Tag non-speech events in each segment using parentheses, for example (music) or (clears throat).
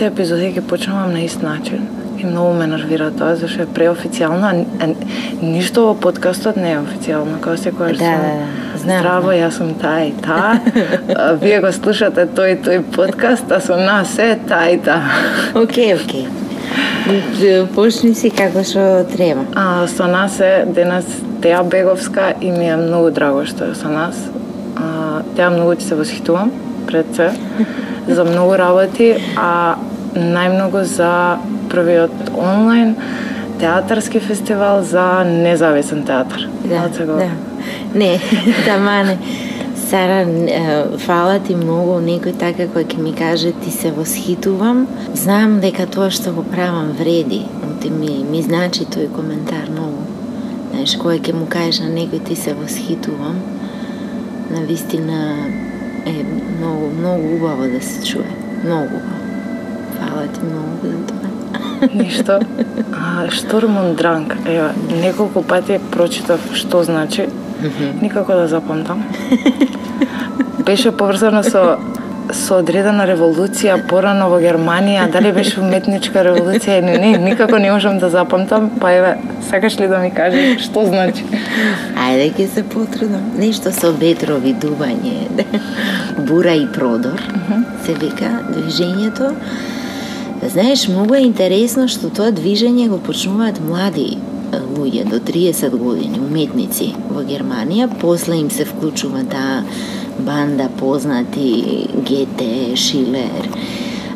сите епизоди ги почнувам на ист начин. И многу ме нервира тоа, зашто е преофицијално, а, ништо во подкастот не е официјално, како се кажа. Да, да, да. Знам, Здраво, јас сум таа и таа. (laughs) а, Вие го слушате тој и тој подкаст, а со нас е таа и таа. Океј, океј. Почни си како што треба. А, со нас е денес Теа Беговска и ми е многу драго што е со нас. А, Теа многу ти се восхитувам пред се (laughs) за многу работи, а најмногу за првиот онлайн театарски фестивал за независен театар. Да, Малце го- да. Не, (laughs) тамане. Сара, е, фала ти многу, некој така кој ќе ми каже ти се восхитувам. Знам дека тоа што го правам вреди. Ти ми, ми значи тој коментар многу. Знаеш, кој ќе му кажеш на некој ти се восхитувам, на вистина е многу, многу убаво да се чуе. Многу убаво. Фала ти многу за тоа. Ништо. А, Штурмун Дранг. Ева, неколку пати прочитав што значи. Никако да запамтам. Беше поврзано со со одредена револуција порано во Германија, дали беше уметничка револуција или не, никако не можам да запамтам, па еве, сакаш ли да ми кажеш што значи? Ајде ќе се потрудам. Нешто со ветрови дување, бура и продор, се вика движењето. Знаеш, многу е интересно што тоа движење го почнуваат млади луѓе до 30 години, уметници во Германија, после им се вклучува таа банда познати Гете, Шилер,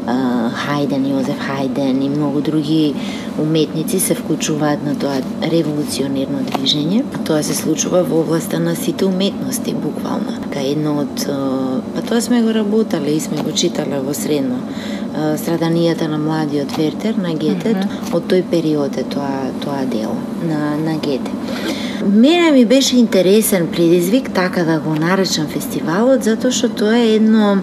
Хайден, Хајден, Јозеф Хајден и многу други уметници се вклучуваат на тоа револуционерно движење. Тоа се случува во областа на сите уметности, буквално. Ка едно од... Па тоа сме го работале и сме го читале во средно. Страданијата на младиот Вертер на Гете, од тој период е тоа, тоа дело на, на Гете. Мене ми беше интересен предизвик така да го наречам фестивалот затоа што тоа е едно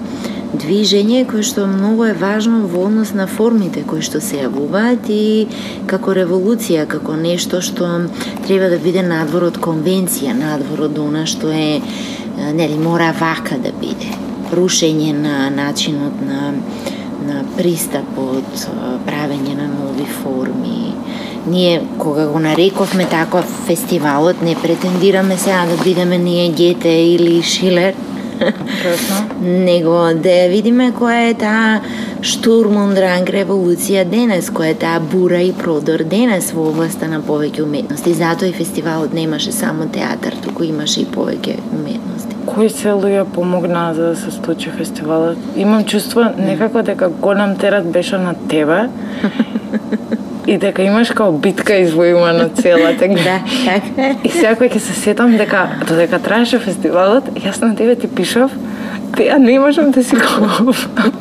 движење кое што многу е важно во однос на формите кои што се јавуваат и како револуција, како нешто што треба да биде надвор од конвенција, надвор од она што е, нели мора вака да биде. Рушење на начинот на на пристапот, правење на нови форми. Ние кога го нарековме така фестивалот, не претендираме сега да бидеме ние Гете или Шилер, (laughs) него да ја видиме која е таа штурмундранг револуција денес, која е таа бура и продор денес во областа на повеќе уметности. Затоа и фестивалот немаше само театар, туку имаше и повеќе уметности. Кои се луѓе помогнаа за да се случи фестивалот? Имам чувство некако дека голем терат беше на тебе (laughs) и дека имаш као битка извојувана цела. (laughs) Така. Да, така. И сега ќе се сетам дека додека траеше фестивалот, јас на тебе ти пишав, ти ја не можам да си карта.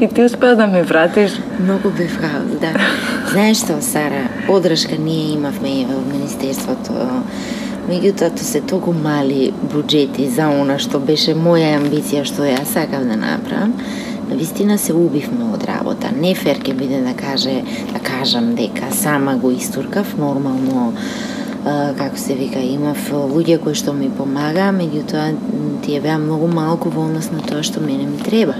И ти успеа да ме вратиш. Многу бев да. Знаеш што, Сара, подршка ние имавме во Министерството, меѓутоа тоа се толку мали буџети за она што беше моја амбиција што ја сакав да направам. На вистина се убивме од работа. Не фер ке биде да каже, да кажам дека сама го истуркав, нормално како се вика, имав луѓе кои што ми помагаа, меѓутоа тие беа многу малку во однос на тоа што мене ми треба.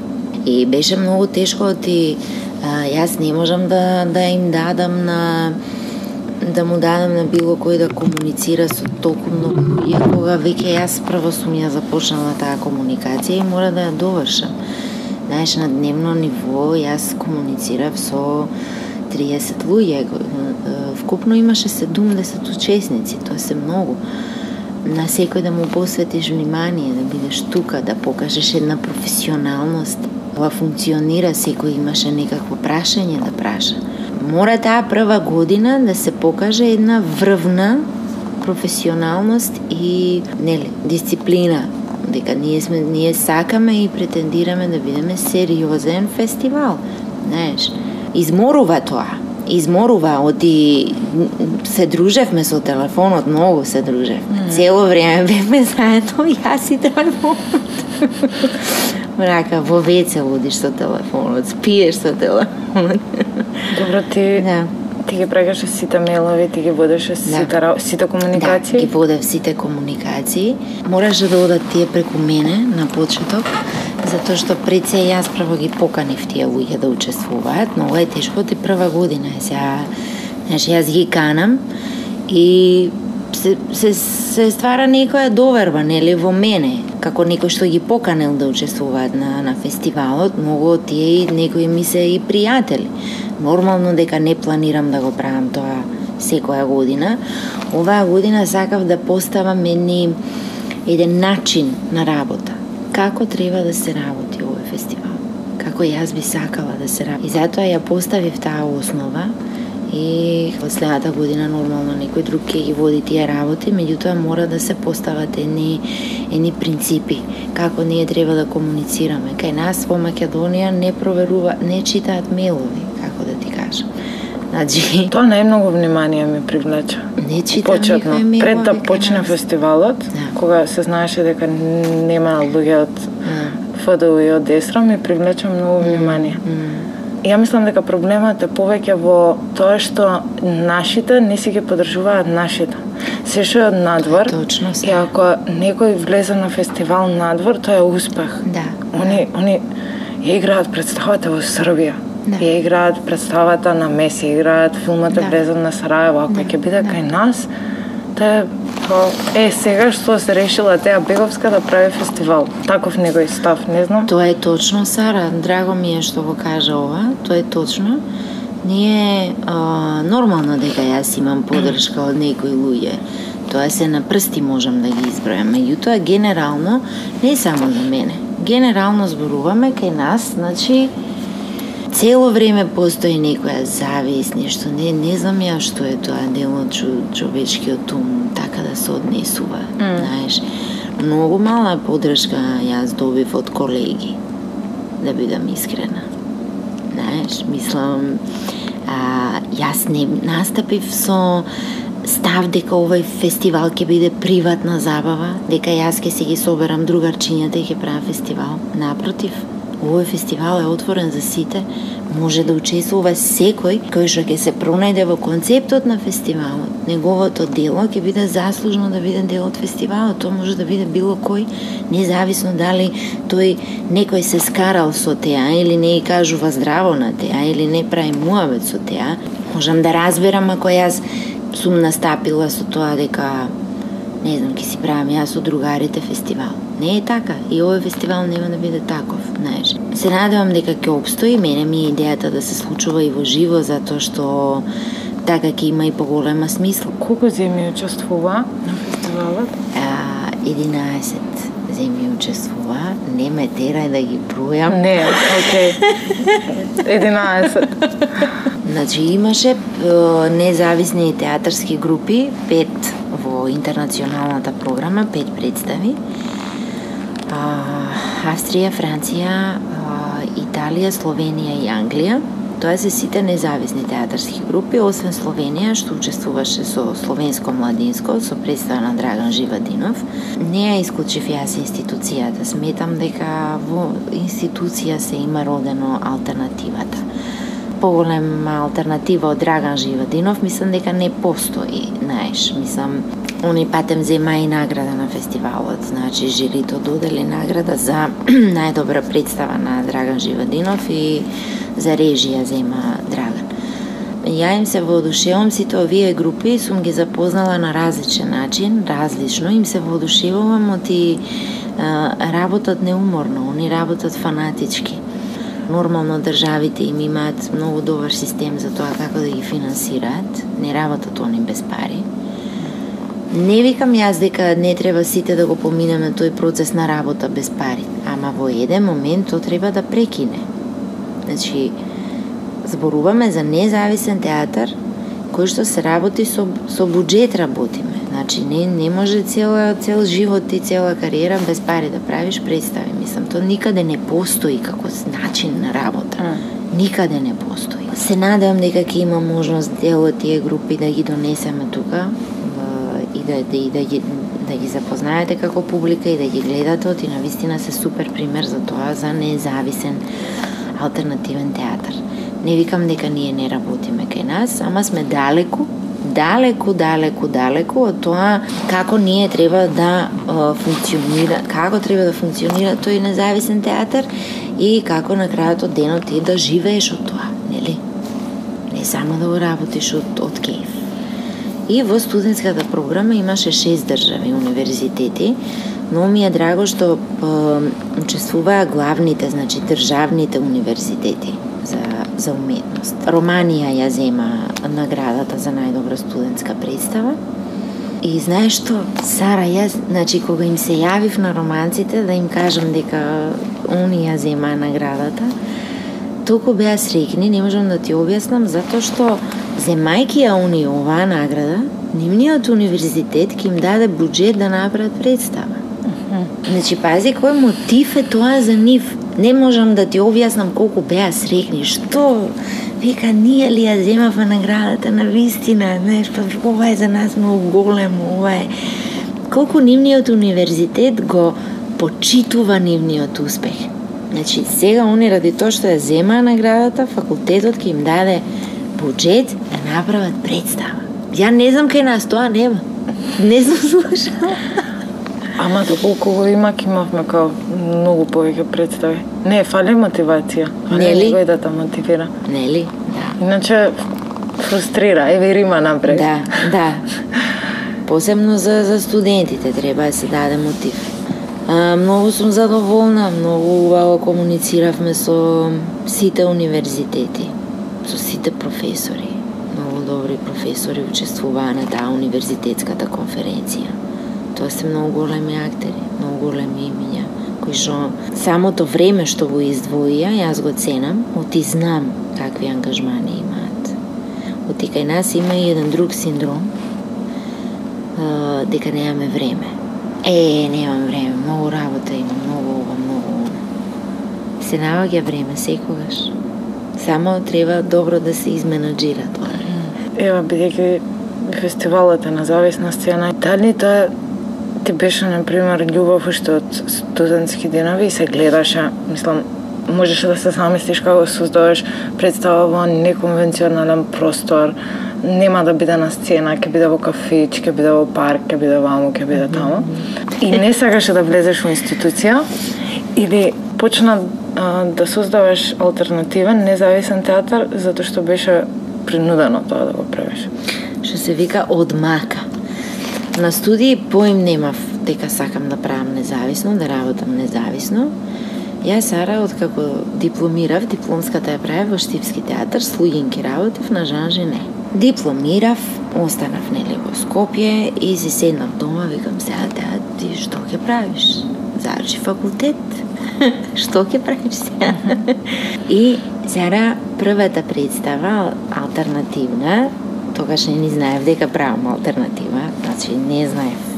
И беше многу тешко ти јас не можам да да им дадам на да му дадам на било кој да комуницира со толку многу луѓе, кога веќе јас прво сум ја започнала таа комуникација и мора да ја довршам. Знаеш, на дневно ниво јас комуницирав со 30 луѓе. Вкупно имаше 70 учесници, тоа се многу. На секој да му посветиш внимание, да бидеш тука, да покажеш една професионалност. Ова функционира, секој имаше некакво прашање да праша. Мора таа прва година да се покаже една врвна професионалност и нели дисциплина дека ние сме ние сакаме и претендираме да бидеме сериозен фестивал. Знаеш, изморува тоа. Изморува, оти се дружевме со телефонот, многу се дружевме. Цело време бевме заедно, (laughs) јас и телефонот. (laughs) Мрака, во веце одиш со телефонот, спиеш со телефонот. (laughs) Добро ти Да. ти ги прегаше сите мејлови, ти ги водеше сите ра- сите комуникации. Да, ги водев сите комуникации. Мораше да одат тие преку мене на почеток, затоа што пред се јас прво ги поканив тие луѓе да учествуваат, но ова е тешко ти прва година е сега. Значи јас ги канам и се, се, се ствара некоја доверба, нели, во мене, како некој што ги поканел да учествуваат на, на фестивалот, многу од тие некои ми се и пријатели. Нормално дека не планирам да го правам тоа секоја година. Оваа година сакав да поставам едни еден начин на работа. Како треба да се работи овој фестивал? Како јас би сакала да се работи? И затоа ја поставив таа основа и во следната година нормално некој друг ќе ги води тие работи, меѓутоа мора да се постават едни едни принципи како ние треба да комуницираме. Кај нас во Македонија не проверува, не читаат мейлови, како да ти кажам. Значи, (laughs) тоа најмногу внимание ми привлече. Не читам Почетно, пред да почне фестивалот, да. кога се знаеше дека нема луѓе од да. ФДУ и од Десра, ми привлече многу внимание. Mm. Ја мислам дека проблемот е повеќе во тоа што нашите не си ги подржуваат нашите. Се што е од надвор. Точно. И ако некој влезе на фестивал надвор, тоа е успех. Да. Они они ја играат представата во Србија. Да. Ја играат представата на Меси, играат филмот да. влезен на Сараево, ако да. ќе биде да. кај нас, тоа е е, e, сега што се решила Теа Беговска да прави фестивал. Таков негој став, не знам. Тоа е точно, Сара. Драго ми е што го кажа ова. Тоа е точно. Ние а, нормално дека јас имам подршка од некои луѓе. Тоа се на прсти можам да ги избројам. Меѓутоа, генерално, не само за мене. Генерално зборуваме кај нас, значи, цело време постои некоја завист, нешто, не, не знам ја што е тоа дел од човечкиот ум, така да се однесува, mm. знаеш. Многу мала подршка јас добив од колеги, да бидам искрена. Знаеш, мислам, а, јас не настапив со став дека овој фестивал ќе биде приватна забава, дека јас ќе си ги соберам другарчињата и ќе правам фестивал. Напротив, Овој фестивал е отворен за сите, може да учествува секој кој што ќе се пронајде во концептот на фестивалот. Неговото дело ќе биде заслужно да биде дел од фестивалот. Тоа може да биде било кој, независно дали тој некој се скарал со теа или не и кажува здраво на теа или не прави муавет со теа. Можам да разберам ако јас сум настапила со тоа дека не знам, ќе си правам јас со другарите фестивал. Не е така. И овој фестивал нема да биде таков, знаеш. Се надевам дека ќе обстои. Мене ми е идејата да се случува и во живо, затоа што така ќе има и поголема смисла. Колку земји учествува на фестивалот? А, 11 земји учествува. Не ме терај да ги бројам. Не, окей. 11. Значи имаше независни театарски групи, пет во интернационалната програма, пет представи. Австрија, Франција, Италија, Словенија и Англија. Тоа се сите независни театарски групи, освен Словенија, што учествуваше со Словенско младинско, со представа на Драган Живадинов. Не ја исклучив јас институцијата. Сметам дека во институција се има родено алтернативата поголема алтернатива од Драган Живадинов, мислам дека не постои, знаеш, мислам, Они патем зема и награда на фестивалот, значи жирито додели награда за (clears throat) најдобра представа на Драган Живадинов и за режија зема Драган. Ја им се воодушевам сите овие групи, сум ги запознала на различен начин, различно, им се воодушевувам од и работат неуморно, они работат фанатички. Нормално државите им имаат многу добар систем за тоа како да ги финансираат, не работат они без пари Не викам јас дека не треба сите да го поминеме тој процес на работа без пари, ама во еден момент тоа треба да прекине. Значи, зборуваме за независен театар кој што се работи со, со буџет работиме. Значи, не, не може цел, цел живот и цела кариера без пари да правиш представи. Мислам, тоа никаде не постои како начин на работа. Никаде не постои. Се надевам дека ќе има можност дел од тие групи да ги донесеме тука, и да, да, и да, ги, да ги запознаете како публика и да ги гледате, оти на вистина се супер пример за тоа, за независен алтернативен театар. Не викам дека ние не работиме кај нас, ама сме далеку, далеку, далеку, далеку од тоа како ние треба да а, функционира, како треба да функционира тој независен театар и како на крајот од денот ти да живееш од тоа, нели? Не само да го работиш од, од кеф. И во студентската програма имаше шест држави универзитети, но ми е драго што учествуваа главните, значи државните универзитети за, за уметност. Романија ја зема наградата за најдобра студентска представа. И знаеш што, Сара, јас, значи, кога им се јавив на романците да им кажам дека они ја зема наградата, толку беа срекни, не можам да ти објаснам, затоа што земајки ја они оваа награда, нивниот универзитет ќе им даде буџет да направат представа. Значи, пази, кој мотив е тоа за нив? Не можам да ти објаснам колку беа срекни, што вика, ние ли ја земавме наградата на вистина, знаеш, па ова е за нас многу големо, ова е... Колку нивниот универзитет го почитува нивниот успех. Значи, сега они ради тоа што ја земаа наградата, факултетот ќе им даде буџет да направат представа. Ја не знам кај нас тоа нема. Не сум слушала. Ама доколку го има, имавме као многу повеќе представи. Не, фали мотивација. Нели? Некој да те мотивира. Нели? Да. Иначе фрустрира, еве Рима напред. Да, да. (laughs) Посебно за, за студентите треба да се даде мотив. А, многу сум задоволна, многу убаво комунициравме со сите универзитети, со сите професори. Многу добри професори учествуваа на таа универзитетската конференција. Тоа се многу големи актери, многу големи имиња, кои што самото време што го издвоија, јас го ценам, оти знам какви ангажмани имаат. Оти кај нас има и еден друг синдром, дека немаме време. Е, немам време, многу работа има, многу ова, многу она. Се наоѓа време секогаш. Само треба добро да се изменаджира тоа. Ева, бидејќи фестивалот е на зависна сцена, дали тоа ти беше, например, љубов уште од студентски денови и се гледаше, мислам, можеше да се замислиш како создаваш представа во неконвенционален простор, нема да биде на сцена, ќе биде во кафич, ќе биде во парк, ќе биде ваму, ќе биде таму. И не сакаше да влезеш во институција или почна а, да создаваш алтернативен, независен театар, затоа што беше принудено тоа да го правиш. Што се вика одмака. На студии поим немав дека сакам да правам независно, да работам независно. Јас Сара, откако дипломирав, дипломската ја правев во Штипски театар, слугинки работев на Жан Жене. Дипломирав, останав нели во Скопје и се седнав дома, викам сега теа ти што ќе правиш? Заврши факултет. (laughs) што ќе правиш сега? и Сара првата представа алтернативна, тогаш не ни знаев дека правам алтернатива, значи не знаев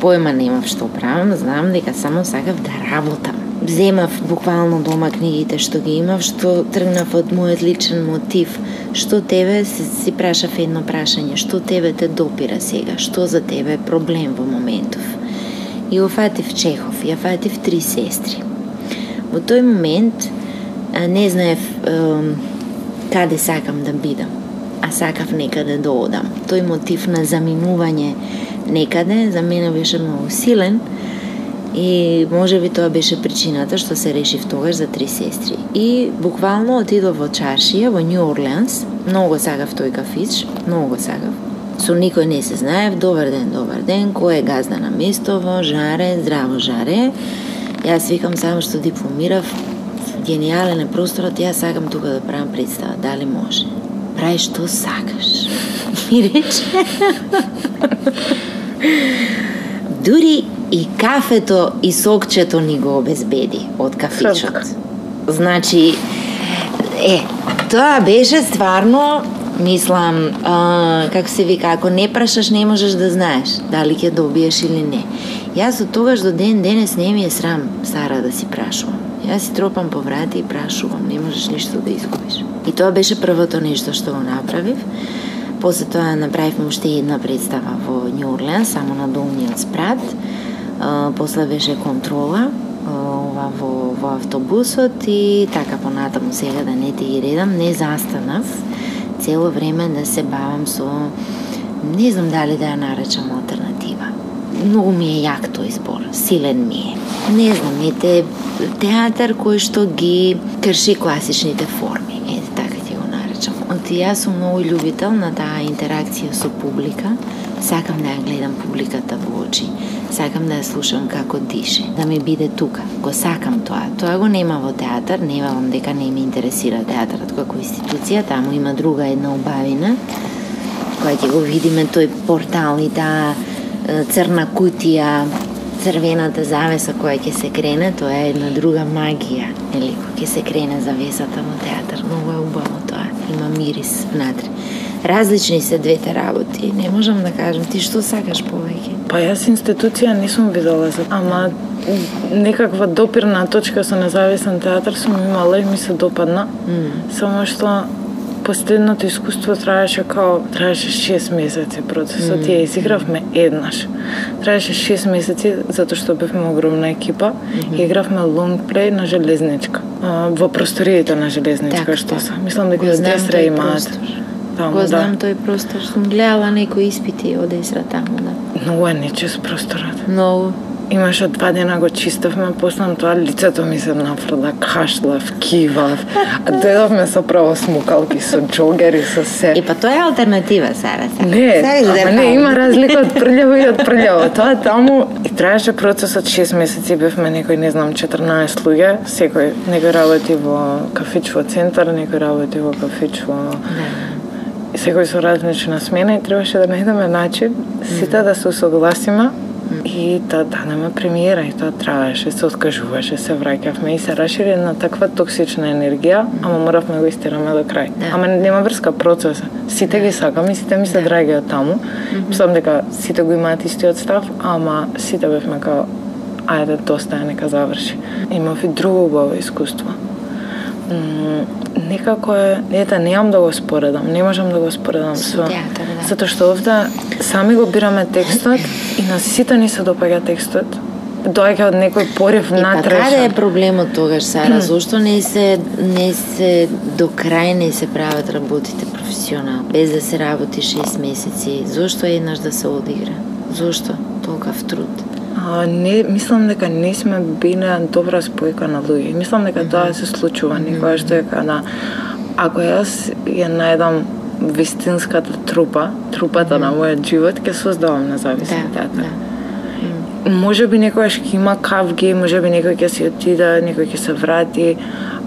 поема немав што правам, знам дека само сакав да работам. Земав буквално дома книгите што ги имав, што тргнав од мојот личен мотив. Што тебе, си, си прашав едно прашање, што тебе те допира сега, што за тебе е проблем во моментов. И го фатив Чехов, ја фатив три сестри. Во тој момент а, не знаев е, каде сакам да бидам, а сакав некаде да одам. Тој мотив на заминување некаде за мене беше многу силен и може би тоа беше причината што се решив тогаш за три сестри. И буквално отидов во Чаршија, во Нью Орлеанс, многу сакав тој кафич, многу сакав. Со никој не се знаев, добар ден, добар ден, кој е газда на местово, жаре, здраво жаре. Јас викам само што дипломирав, гениален е просторот, јас сакам тука да правам представа, дали може? Прави што сакаш. Ми рече. (laughs) Дури и кафето и сокчето ни го обезбеди од кафичот. Значи, е, тоа беше стварно, мислам, а, како се вика, ако не прашаш не можеш да знаеш дали ќе добиеш или не. Јас од тогаш до ден денес не ми е срам, Сара, да си прашувам. Јас си тропам по врати и прашувам, не можеш ништо да изгубиш. И тоа беше првото нешто што го направив. После тоа направивме уште една представа во Нью Орлеан, само на долниот спрат. А, после беше контрола ова во, во автобусот и така понатаму сега да не ти ги редам, не застанав цело време да се бавам со не знам дали да ја наречам алтернатива. Многу ми е јак тој збор, силен ми е. Не знам, ете театар кој што ги крши класичните форми, ете така ќе го наречам. От јас сум многу љубител на таа интеракција со публика, сакам да ја гледам публиката во очи, сакам да ја слушам како дише, да ми биде тука. Го сакам тоа. Тоа го нема во театар, не велам дека не ми интересира театарот како институција, таму има друга една убавина, која ќе го видиме тој портал и таа црна кутија, црвената завеса која ќе се крене, тоа е една друга магија, нели, која ќе се крене завесата во театар. Многу е убаво тоа. Има мирис внатре. Различни се двете работи. Не можам да кажам ти што сакаш повеќе. Па јас институција не сум видела за, ама некаква допирна точка со независен театар сум имала и ми се допадна. Mm. Само што последното искуство траеше као траеше 6 месеци процесот. Mm. Ја изигравме еднаш. Траеше 6 месеци затоа што бевме огромна екипа mm -hmm. игравме лонг плей на железничка. во просториите на железничка так, што се. Мислам дека Десра имаат таму, Го знам да. тој простор, сум гледала некои испити од Есра таму, да. Многу е нечист просторот. Многу. Имаше два дена го чистевме, после тоа лицето ми се нафрла, кашлав, кивав. А дојдовме со право смукалки, со джогери, со се. И па тоа е алтернатива, Сара. Сара. Не, ама не, има разлика од прљаво и од прљаво. (laughs) Тоа таму и траеше процесот 6 месеци, бевме некој, не знам, 14 луѓе, секој, некој работи во кафич во центар, некој работи во кафич во... Да секој со различна смена и требаше да најдеме начин сите да се усогласиме и да дадеме премиера и тоа траеше, се откажуваше, се враќавме и се расшири на таква токсична енергија, ама моравме го истираме до крај. Да. Ама нема врска процеса. Сите ги сакаме, сите ми се да. драги од таму. Мислам дека сите го имаат истиот став, ама сите бевме као ајде доста е нека заврши. Имав и друго убаво искуство некако е, ете, немам да го споредам, не можам да го споредам со, театар, да. затоа што овде сами го бираме текстот и на сите ни се допаѓа текстот. Доаѓа од некој порив натрешен. Па каде е проблемот тогаш, Сара? Зошто не се не се до крај не се прават работите професионално, без да се работи 6 месеци? Зошто еднаш да се одигра? Зошто толкав труд? А, не, мислам дека не сме били добра спојка на луѓе. Мислам дека тоа се случува никогаш што е када ако јас ја најдам вистинската трупа, трупата на мојот живот, ќе создавам независен да, театар. Да. Може би некојаш ќе има кавги, може би некој ќе си отиде, некој ќе се врати,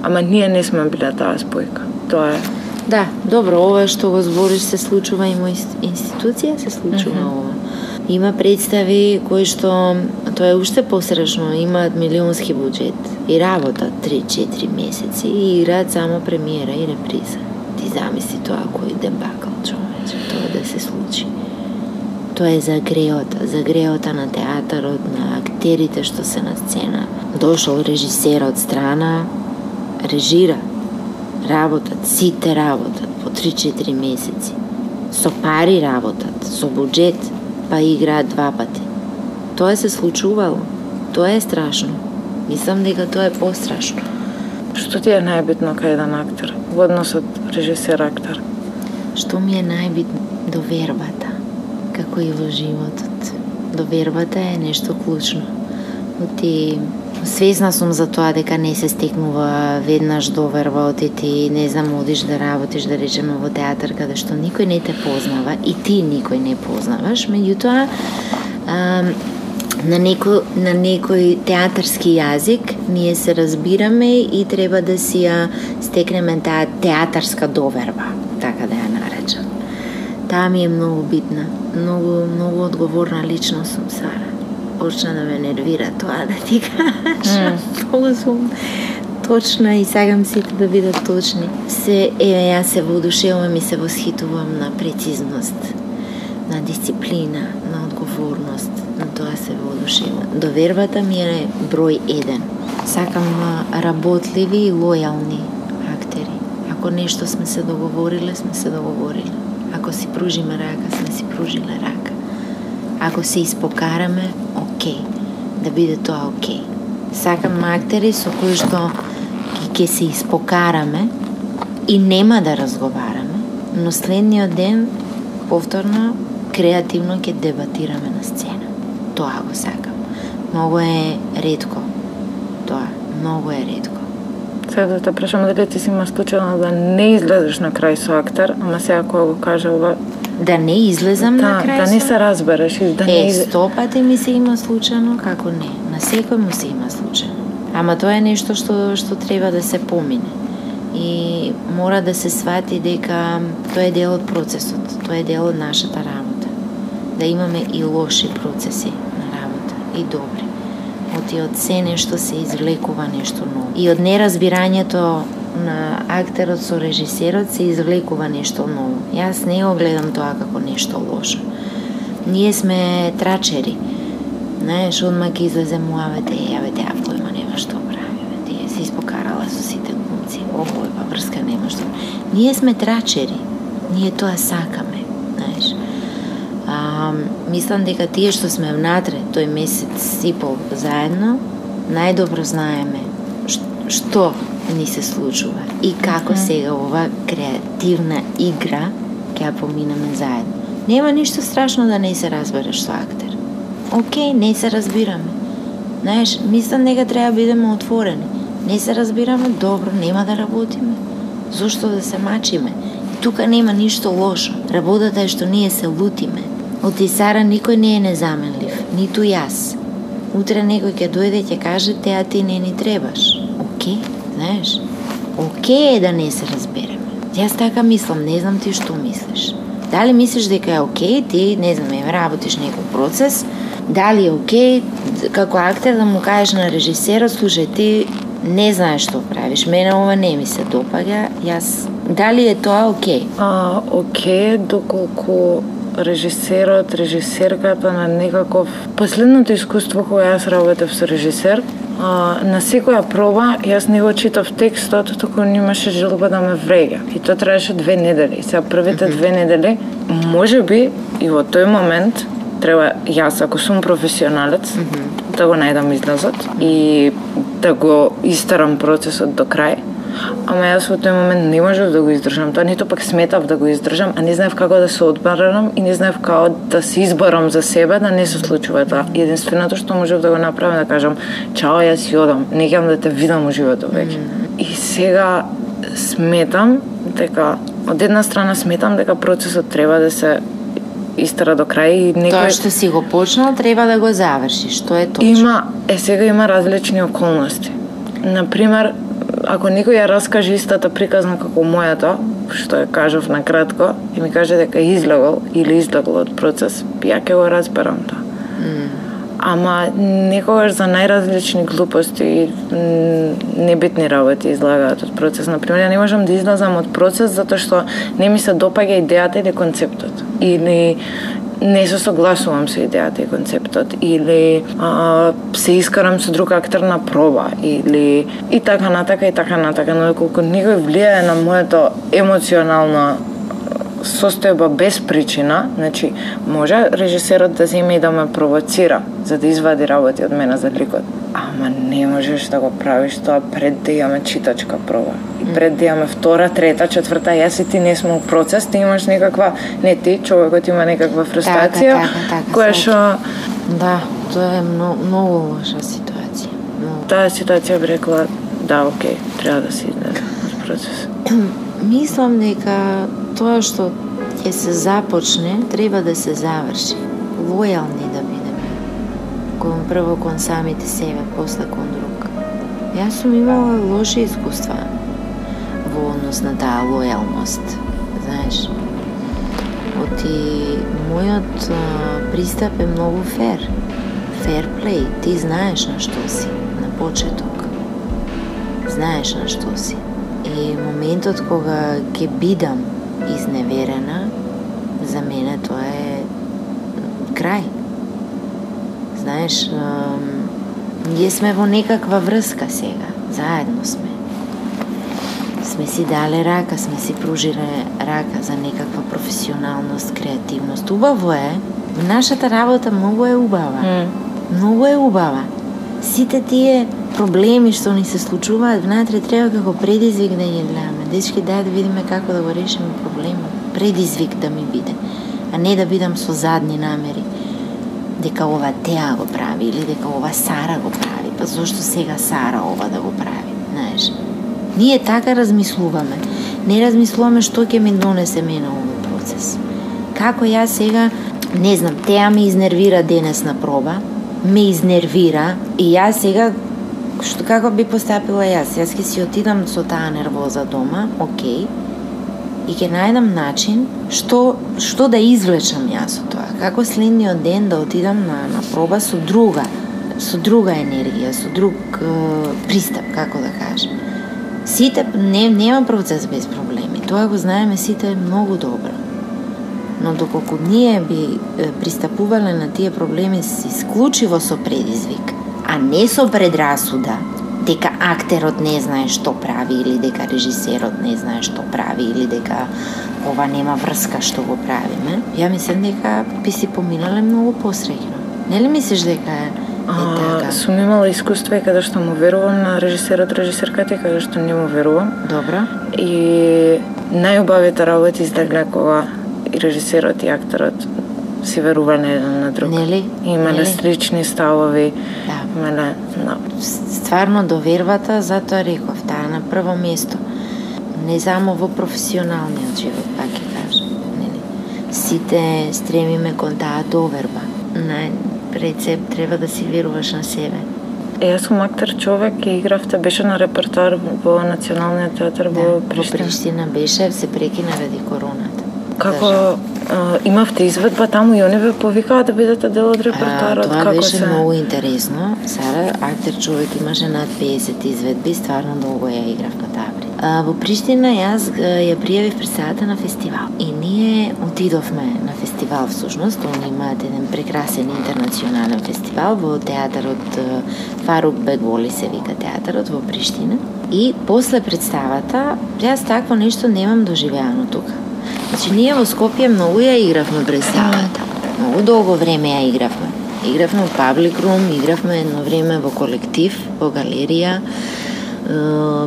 ама ние не сме биле таа спојка. Тоа е. Да, добро, ова што го збориш се случува и мој институција, се случува mm -hmm. ова Има представи кои што тоа е уште посрашно, имаат милионски буџет и работат 3-4 месеци и играат само премиера и реприза. Ти замисли тоа кој дебакал човече, тоа да се случи. Тоа е за греота, за греота на театарот, на актерите што се на сцена. Дошол режисер од страна, режира, работат, сите работат по 3-4 месеци. Со пари работат, со буџет, па играат два пати. Тоа се случувало. Тоа е страшно. Мислам дека тоа е пострашно. Што ти е најбитно кај еден актер во односот режисер-актер? Што ми е најбитно? Довербата. Како и во животот. Довербата е нешто клучно. Оти свесна сум за тоа дека не се стекнува веднаш доверба од ти, не знам, одиш да работиш, да речеме во театар, каде што никој не те познава и ти никој не познаваш, меѓутоа на некој, на некој театарски јазик ние се разбираме и треба да си ја стекнеме таа театарска доверба, така да ја наречам. Таа ми е многу битна, многу, многу одговорна личност сум Сара почна да ме нервира тоа да ти кажам. Mm. сум точна и сакам сите да бидат точни. Се, еве, јас се воодушевувам и се восхитувам на прецизност, на дисциплина, на одговорност, на тоа се воодушевувам. Довербата ми е број еден. Сакам работливи и лојални актери. Ако нешто сме се договориле, сме се договориле. Ако си пружиме рака, сме си пружиле рака. Ако се испокараме, окей, да биде тоа окей. Сакам актери со кои што ќе се испокараме и нема да разговараме, но следниот ден повторно креативно ќе дебатираме на сцена. Тоа го сакам. Многу е ретко. Тоа, многу е ретко. Сега да те прашам дали ти си има случајно да не излезеш на крај со актер, ама сега кога го кажа ова, Да не излезам да, на крај да не со- се разбереш да не Е, сто пати ми се има случајно, како не. На секој му се има случајно. Ама тоа е нешто што што треба да се помине. И мора да се свати дека тоа е дел од процесот, тоа е дел од нашата работа. Да имаме и лоши процеси на работа, и добри. Од и од се нешто се извлекува нешто ново. И од неразбирањето на актерот со режисерот се извлекува нешто ново. Јас не го гледам тоа како нешто лошо. Ние сме трачери. Знаеш, одма ќе излезе муавете, ја бе, таа појма нема што прави, бе, тие се испокарала со сите глумци, овој па врска нема што. Ние сме трачери, ние тоа сакаме, знаеш. А, мислам дека тие што сме внатре тој месец и пол заедно, најдобро знаеме што ни се случува и како сега ова креативна игра ќе ја поминеме заедно. Нема ништо страшно да не се разбереш со актер. Океј, не се разбираме. Знаеш, мислам дека треба да бидеме отворени. Не се разбираме, добро, нема да работиме. Зошто да се мачиме? И тука нема ништо лошо. Работата е што ние се лутиме. Од Исара никој не е незаменлив, ниту јас. Утре некој ќе дојде и ќе каже теа ти не ни требаш. Океј, знаеш? Оке е да не се разбереме. Јас така мислам, не знам ти што мислиш. Дали мислиш дека е океј ти, не знам, е, работиш некој процес, дали е океј како актер да му кажеш на режисерот, слушај ти не знаеш што правиш, мене ова не ми се допаѓа, јас дали е тоа океј? А, окей, доколку режисерот, режисерката на некаков... Последното искуство кога јас работев со режисер, а, на секоја проба јас не го читав текстот, туку немаше желба да ме врега. И тоа траеше две недели. Сега првите две недели, може би и во тој момент треба јас ако сум професионалец да го најдам излазот и да го истарам процесот до крај. Ама јас во тој момент не можев да го издржам тоа, ниту пак сметав да го издржам, а не знаев како да се одбарам и не знаев како да се изборам за себе да не се случува тоа. Единственото што можев да го направам да кажам чао, јас си одам, не ќе да те видам уживото веќе. И сега сметам дека од една страна сметам дека процесот треба да се истера до крај и некој Тоа што си го почнал треба да го завршиш, тоа е точно. Има, е сега има различни околности. Например, ако некој ја раскаже истата приказна како мојата, што ја кажав на кратко, и ми каже дека излегол или излегол од процес, ја ќе го разберам тоа. Ама некогаш за најразлични глупости и небитни работи излагаат од процес. Например, ја не можам да излазам од процес затоа што не ми се допаѓа идејата или концептот. Или не се согласувам со идејата и концептот или а, се искарам со друг актер на проба или и така натака и така натака, но доколку некој влијае на моето емоционално состојба без причина, значи може режисерот да земе и да ме провоцира за да извади работи од мене за ликот. Не можеш да го правиш тоа пред да имаме читачка проба. И пред да имаме втора, трета, четврта, јас и ти не сме у процес, ти имаш некаква, не ти, човекот има некаква фрустрација, така, така, која сваќам. што Да, тоа е многу, многу лоша ситуација. Многу. таа ситуација би рекла, да, окей, треба да излезе од процес. (clears throat) Мислам дека тоа што ќе се започне, треба да се заврши. Лојални. Кон прво кон самите себе, после кон друг. Јас сум имала лоши искуства во однос на таа лојалност. Знаеш, Оти мојот а, пристап е многу фер. Фер плей. Ти знаеш на што си на почеток. Знаеш на што си. И моментот кога ќе бидам изневерена, за мене тоа е крај. Знаеш, ние сме во некаква врска сега, заедно сме. Сме си дале рака, сме си пружиле рака за некаква професионалност, креативност. Убаво е, нашата работа многу е убава. Многу е убава. Сите тие проблеми што ни се случуваат внатре треба како предизвик да ги гледаме. Дечки, дај да видиме како да го решиме проблемот. Предизвик да ми биде. а не да бидам со задни намери дека ова Теа го прави или дека ова Сара го прави, па зошто сега Сара ова да го прави, знаеш? Ние така размислуваме. Не размислуваме што ќе ми донесе мене овој процес. Како јас сега, не знам, Теа ме изнервира денес на проба, ме изнервира и јас сега што како би постапила јас? Јас ќе си отидам со таа нервоза дома, окей, и ќе најдам начин што што да извлечам јас од тоа. Како следниот ден да отидам на на проба со друга со друга енергија, со друг е, пристап, како да кажем. Сите не нема процес без проблеми. Тоа го знаеме сите многу добро. Но доколку ние би пристапувале на тие проблеми исклучиво со предизвик, а не со предрасуда, дека актерот не знае што прави или дека режисерот не знае што прави или дека ова нема врска што го правиме, ја мислам дека би си поминале многу посреќно. Нели мислиш дека е, така? сум имала искуство и каде што му верувам на режисерот, режисерката и каде што не му верувам. Добро. И најубавите работи издагле кога и режисерот и акторот си верувале еден на друг. Нели? Имале Нели? слични ставови, Да. Имале, да. стварно довербата, затоа реков, таа на прво место. Не само во професионалниот живот, пак ќе кажам. Нели? Сите стремиме кон таа доверба. На рецепт треба да си веруваш на себе. Е, јас сум актер човек и игравте, беше на репертоар во Националниот театар Да, во во Приштина. Приштина беше, се прекина ради короната. Како Кажа. А, имавте изведба таму и они ве повикаа да бидете дел од репертоарот, тоа како беше се? многу интересно. Сара, актер човек имаше над 50 изведби, стварно долго ја играв пред. А, во Приштина јас ја пријавив представата на фестивал. И ние отидовме на фестивал всушност, они имаат еден прекрасен интернационален фестивал во театарот Фарук Беголи се вика театарот во Приштина. И после представата, јас такво нешто немам доживеано тука. Значи, ние во Скопје многу ја игравме представата. Многу долго време ја игравме. Игравме во Public Room, игравме едно време во колектив, во галерија.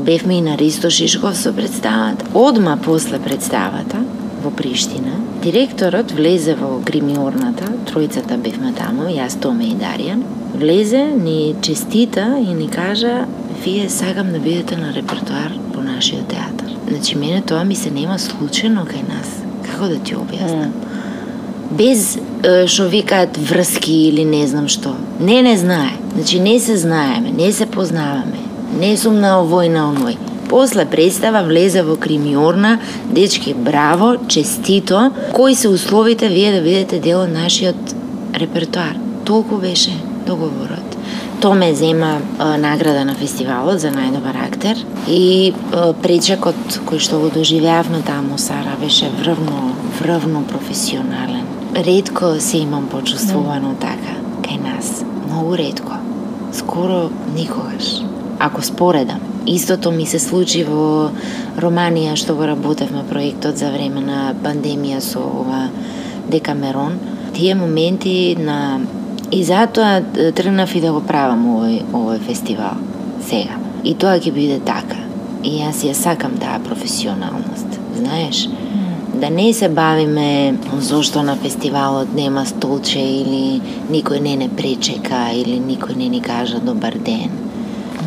Бевме и на Ристо Шишков со представата. Одма после представата, во Приштина, директорот влезе во гримиорната, тројцата бевме таму, јас, Томе и Даријан. Влезе, ни честита и ни кажа, вие сакам да бидете на репертоар по нашиот театар. Значи, мене тоа ми се нема случајно кај нас. Како да ти објаснам? без е, што викаат врски или не знам што. Не, не знае. Значи не се знаеме, не се познаваме. Не сум на овој на оној. После представа влезе во кримиорна, дечки, браво, честито. Кои се условите вие да бидете дел од нашиот репертуар. Толку беше договорот. Томе зема награда на фестивалот за најдобар актер и е, пречекот кој што го доживеавме таму Сара беше врвно, врвно професионален. Ретко се имам почувствувано така кај нас. Многу ретко. Скоро никогаш. Ако споредам. Истото ми се случи во Романија што го работевме проектот за време на пандемија со ова Декамерон. Тие моменти на И затоа тргнав и да го правам овој, овој фестивал сега. И тоа ќе биде така. И јас ја сакам таа професионалност, знаеш? Да не се бавиме зошто на фестивалот нема столче или никој не не пречека или никој не ни кажа добар ден.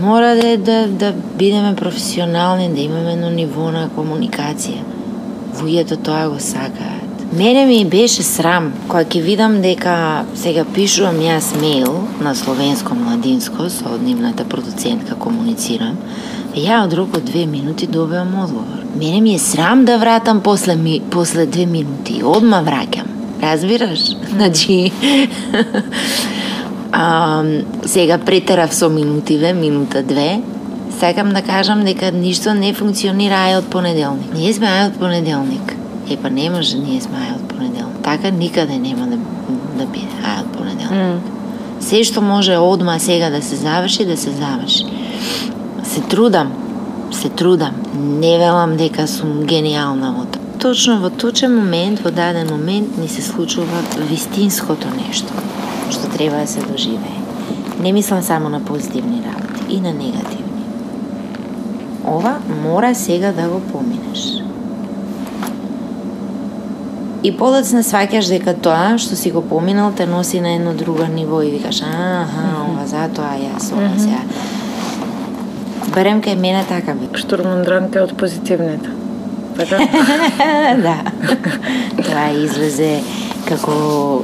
Мора да, да, да бидеме професионални, да имаме едно ниво на комуникација. Луѓето тоа го сакаат. Мене ми беше срам кога ќе видам дека сега пишувам јас мејл на словенско младинско со нивната продуцентка комуницирам. Ја од рок од две минути добивам одговор. Мене ми е срам да вратам после ми, после две минути. Одма враќам. Разбираш? (laughs) Значи (laughs) а, сега претерав со минутиве, минута две. Сакам да кажам дека ништо не функционира ај од понеделник. Ние сме ај од понеделник. Е, па не може, ние сме ај од понеделник. Така никаде нема да, да биде ај од понеделник. Се што може одма сега да се заврши, да се заврши. Се трудам, се трудам. Не велам дека сум гениална во тоа. Точно во точен момент, во даден момент, ми се случува вистинското нешто, што треба да се доживее. Не мислам само на позитивни работи, и на негативни. Ова мора сега да го поминеш. И подоцна сваќаш дека тоа што си го поминал те носи на едно друго ниво и викаш, аха, ова затоа јас ова сега. Барем кај мене така би. Штурмандранка од позитивните. Така? (laughs) да. Тоа излезе како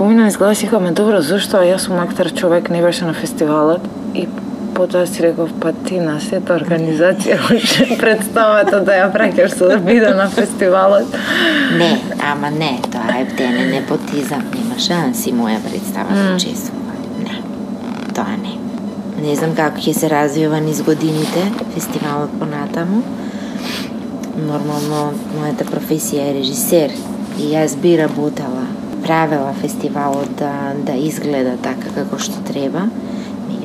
Помина изгледа си ме добро, зашто јас сум актер човек не беше на фестивалот и потоа си реков, па ти на сета организација (laughs) уште представата да ја праќаш со да биде на фестивалот. Не, ама не, тоа е птене непотизам, нема шанси моја представа да учествува. Не, тоа не. Не знам како ќе се развива низ годините фестивалот понатаму. Нормално, мојата професија е режисер и јас би работела, правела фестивалот да, да изгледа така како што треба.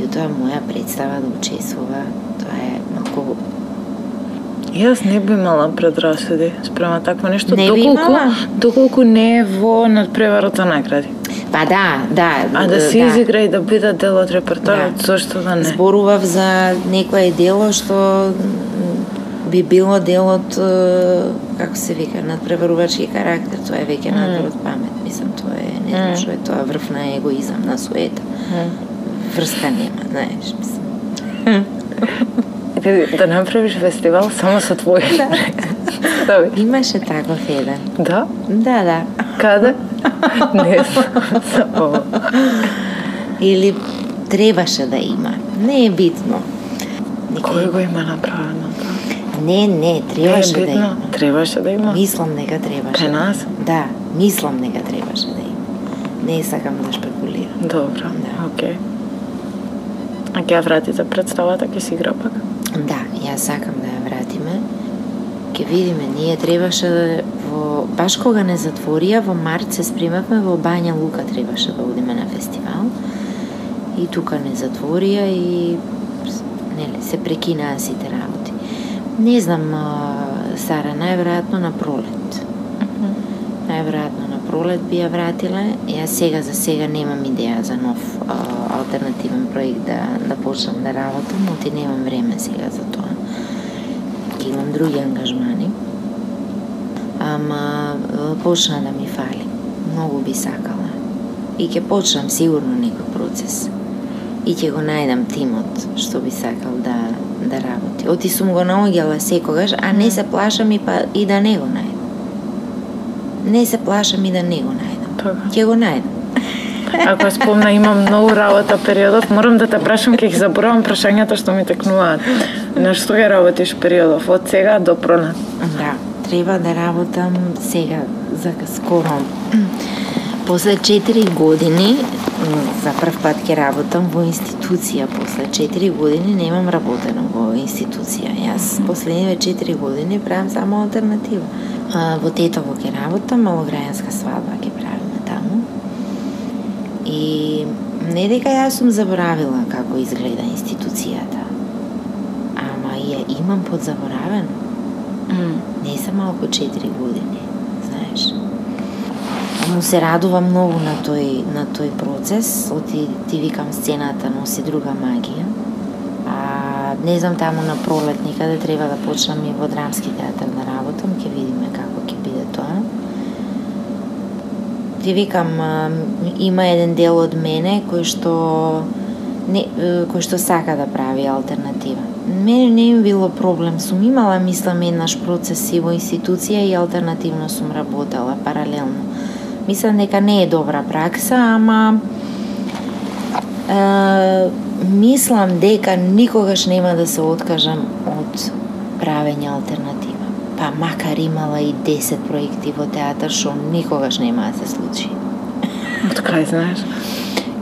Меѓутоа, моја представа да учествува, тоа е малку Јас не би имала предрасуди спрема такво нешто, Не доколку, имала? доколку не е во надпреварот за награди. Па да, да. А да се изигра и да биде дел од репертоарот, Да. зошто да не? Зборував за некое дело што би било дел од како се вика, надпреварувачки карактер, тоа е веќе надвор од памет. Мислам тоа е не знам Мм. што е тоа врв на егоизам, на суета. М. Врска нема, знаеш, мислам. (laughs) Ти да направиш фестивал само со твои. Да. (laughs) Имаше таков еден. Да? Да, да. Каде? (laughs) не знам. Или требаше да има. Не е битно. Кој го има направено? Не, не, Не е требаше да битно. има. Требаше да има. Мислам дека требаше. Кај нас? Да, мислам дека требаше да има. Не сакам да шпекулирам. Добро. Да. Океј. А ќе ја вратите представата, ќе си игра пак? Да, јас сакам да ја вратиме. Ке видиме, ние требаше да во баш кога не затворија во март се спремавме во Бања Лука требаше да одиме на фестивал. И тука не затворија и нели се прекинаа сите работи. Не знам, Сара, најверојатно на пролет. Најверојатно на пролет би ја вратиле. Јас сега за сега немам идеја за нов а, алтернативен проект да да почнам да работам, оти немам време сега за тоа. Ќе имам други ангажмани. Ама почна да ми фали. Многу би сакала. И ќе почнам сигурно некој процес. И ќе го најдам тимот што би сакал да да работи. Оти сум го наоѓала секогаш, а не се плашам и па и да не го најдам. Не се плашам и да не го најдам. Така. Ќе го најдам. (laughs) Ако спомна имам многу работа периодов, морам да те прашам ќе ги заборавам прашањата што ми текнуваат. На што ќе работиш периодов од сега до пронат? Да, треба да работам сега за скоро. После 4 години, за прв пат ќе работам во институција. После 4 години немам работено во институција. Јас последниве 4 години правам само алтернатива. А, во Тетово ќе работам, малограјанска свадба ќе правиме таму. И не дека јас сум заборавила како изгледа институцијата, ама ја имам подзаборавено. Не се малку 4 години, знаеш. Му се радувам многу на тој на тој процес, оти ти викам сцената носи друга магија. А не знам таму на пролет никаде треба да почнам и во драмски театар да работам, ќе видиме како ќе биде тоа. Ти викам, има еден дел од мене кој што не, кој што сака да прави алтернатива. Мене не им било проблем, сум имала мислам еднаш процеси во институција и алтернативно сум работела паралелно. Мислам дека не е добра пракса, ама е, мислам дека никогаш нема да се откажам од правење алтернатива. Па макар имала и 10 проекти во театар што никогаш нема да се случи. Од кај знаеш?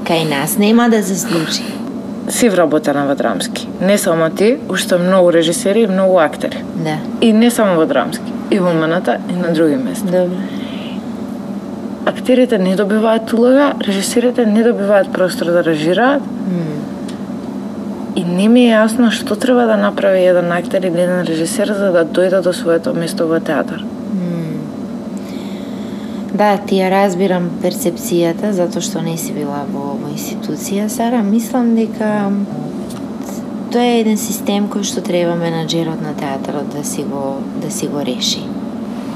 Кај нас нема да се случи. Си вработена во драмски. Не само ти, уште многу режисери и многу актери. Да. И не само во драмски. И во МНТ, и на други места. Добро. Актерите не добиваат улога, режисерите не добиваат простор да режираат М. и не ми е јасно што треба да направи еден актер или еден режисер за да дојде до своето место во театар. М. Да, ти ја разбирам перцепцијата, затоа што не си била во, во институција, Сара. Мислам дека тоа е еден систем кој што треба менаџерот на театарот да си го да си го реши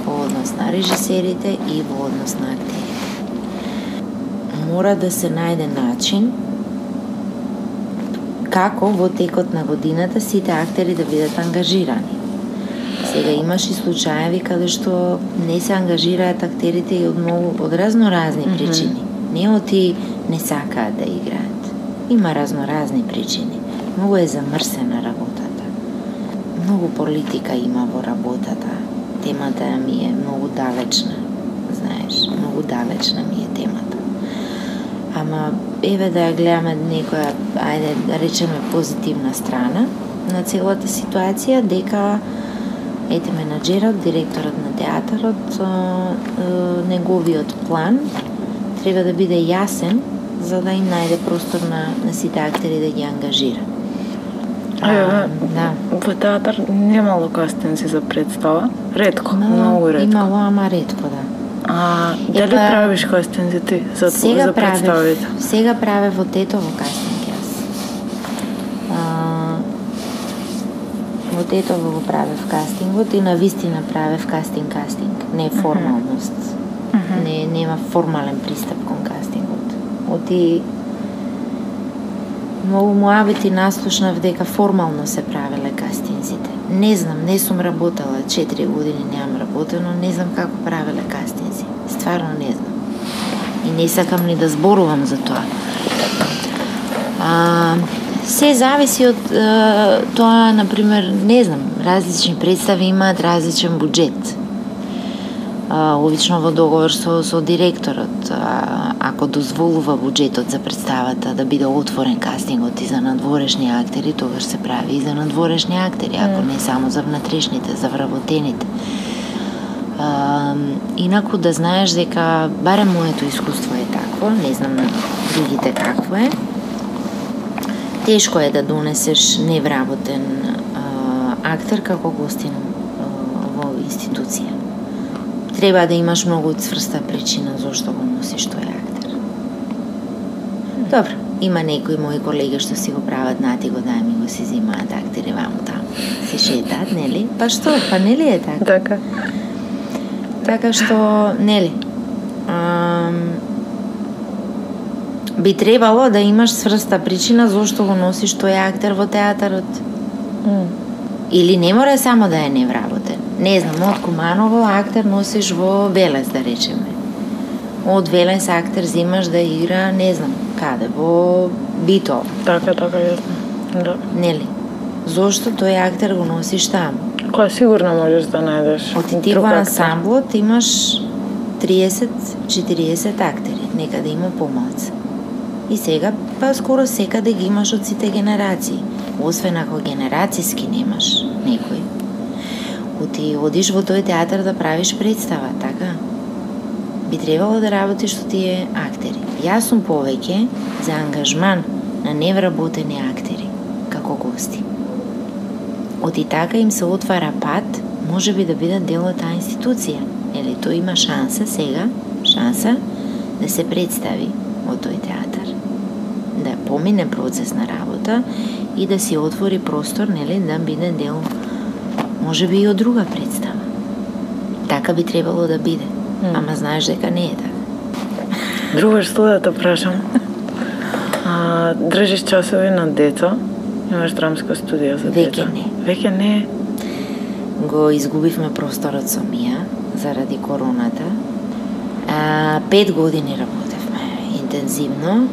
однос однос на режисерите и во однос на актерите. Мора да се најде начин како во текот на годината сите актери да бидат ангажирани. Сега имаш и случаеви каде што не се ангажираат актерите и од многу од разно разни причини. Mm -hmm. Не оти не сакаат да играат. Има разно разни причини. Многу е замрсена работата. Многу политика има во работата. Темата ми е многу далечна. Знаеш, многу далечна ми е темата. Ама еве да ја гледаме некоја, ајде да речеме позитивна страна на целата ситуација, дека ете менаџерот, директорот на театарот, неговиот план треба да биде јасен за да им најде простор на, на сите актери да ги ангажира. А, да. Во театар немало кастинзи за представа? Редко, имало, многу редко. Имало, ама редко, да. А, дали Епа, правиш кастинзи ти за, сега за представите? Правев, сега праве во Тетово кастинг јас. А, во Тетово го правев кастингот и на вистина правев кастинг-кастинг, не формалност. Uh -huh. Не, нема формален пристап кон кастингот. Оти многу муабети наслушнав дека формално се правеле кастинзите. Не знам, не сум работела, 4 години немам работено, не знам како правеле кастинзи. Стварно не знам. И не сакам ни да зборувам за тоа. А, се зависи од а, тоа, например, не знам, различни представи имаат различен буџет обично во договор со, со директорот, а, ако дозволува буџетот за представата да биде отворен кастингот и за надворешни актери, тогаш се прави и за надворешни актери, ако не само за внатрешните, за вработените. А, инаку да знаеш дека барем моето искуство е такво, не знам на другите какво е. Тешко е да донесеш невработен а, актер како гостин во институција треба да имаш многу цврста причина зошто го носиш тој актер. Добро, има некои мои колеги што си го прават нати го дај ми го си зимаат актери ваму таму. Се шетат, нели? Па што, па нели е така? Така. Така што, нели, би требало да имаш сврста причина зошто го носиш тој актер во театарот. Mm. Или не мора само да е невработен не знам, од Куманово актер носиш во Велес, да речеме. Од Велес актер зимаш да игра, не знам, каде, во Бито. Така, така, јасно. Да. Нели? Зошто тој актер го носиш таму? Која сигурно можеш да најдеш. Од ти во ансамблот имаш 30-40 актери, некаде има помалце. И сега, па скоро секаде ги имаш од сите генерации. Освен ако генерацијски немаш некој ако ти одиш во тој театар да правиш представа, така? Би требало да работиш со тие актери. Јас сум повеќе за ангажман на невработени актери, како гости. Оти така им се отвара пат, може би да бидат дел од таа институција. Или тој има шанса сега, шанса да се представи во тој театар. Да помине процес на работа и да си отвори простор, нели, да биде дел може би и од друга представа. Така би требало да биде. Mm. Ама знаеш дека не е така. Друга што да те прашам. (laughs) А, држиш часови на деца? Имаш драмска студија за деца? Веќе не. Веќе не. Го изгубивме просторот со Мија заради короната. А, пет години работевме интензивно.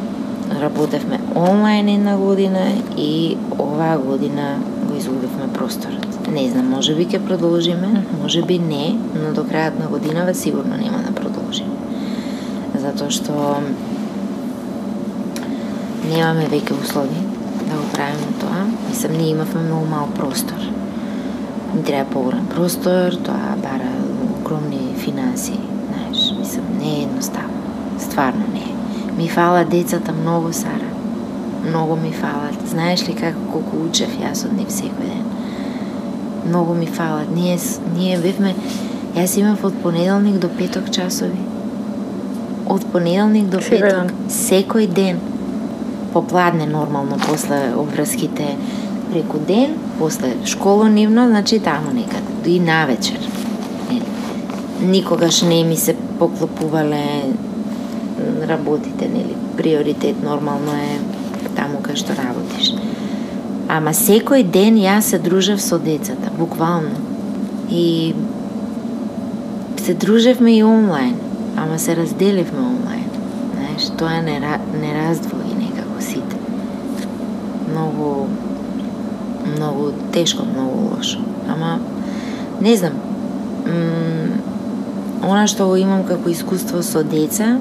Работевме онлайн една година и оваа година го изгубивме просторот. Не знам, може би ќе продолжиме, може би не, но до крајот на годинава сигурно нема да продолжиме. Затоа што немаме веќе услови да го правиме тоа. Мислам, ние имавме многу мал простор. Ни треба поголем простор, тоа бара огромни финанси, знаеш, мислам, не е едноставно. Стварно не е. Ми фала децата многу, Сара. Многу ми фалат. Знаеш ли како колку учев јас од нив секој ден? многу ми фалат. Ние, ние бевме, јас имав од понеделник до петок часови. Од понеделник до петок. Секој ден. Попладне нормално, после обврските преку ден, после школонивно, значи таму некаде, и навечер. никогаш не ми се поклопувале работите, нели? Приоритет нормално е таму кај што работиш. Ама секој ден јас се дружев со децата, буквално. И се дружевме и онлайн, ама се разделивме онлайн. Знаеш, тоа не, не раздвои. Многу, многу тешко, многу лошо. Ама, не знам, она што го имам како искуство со деца,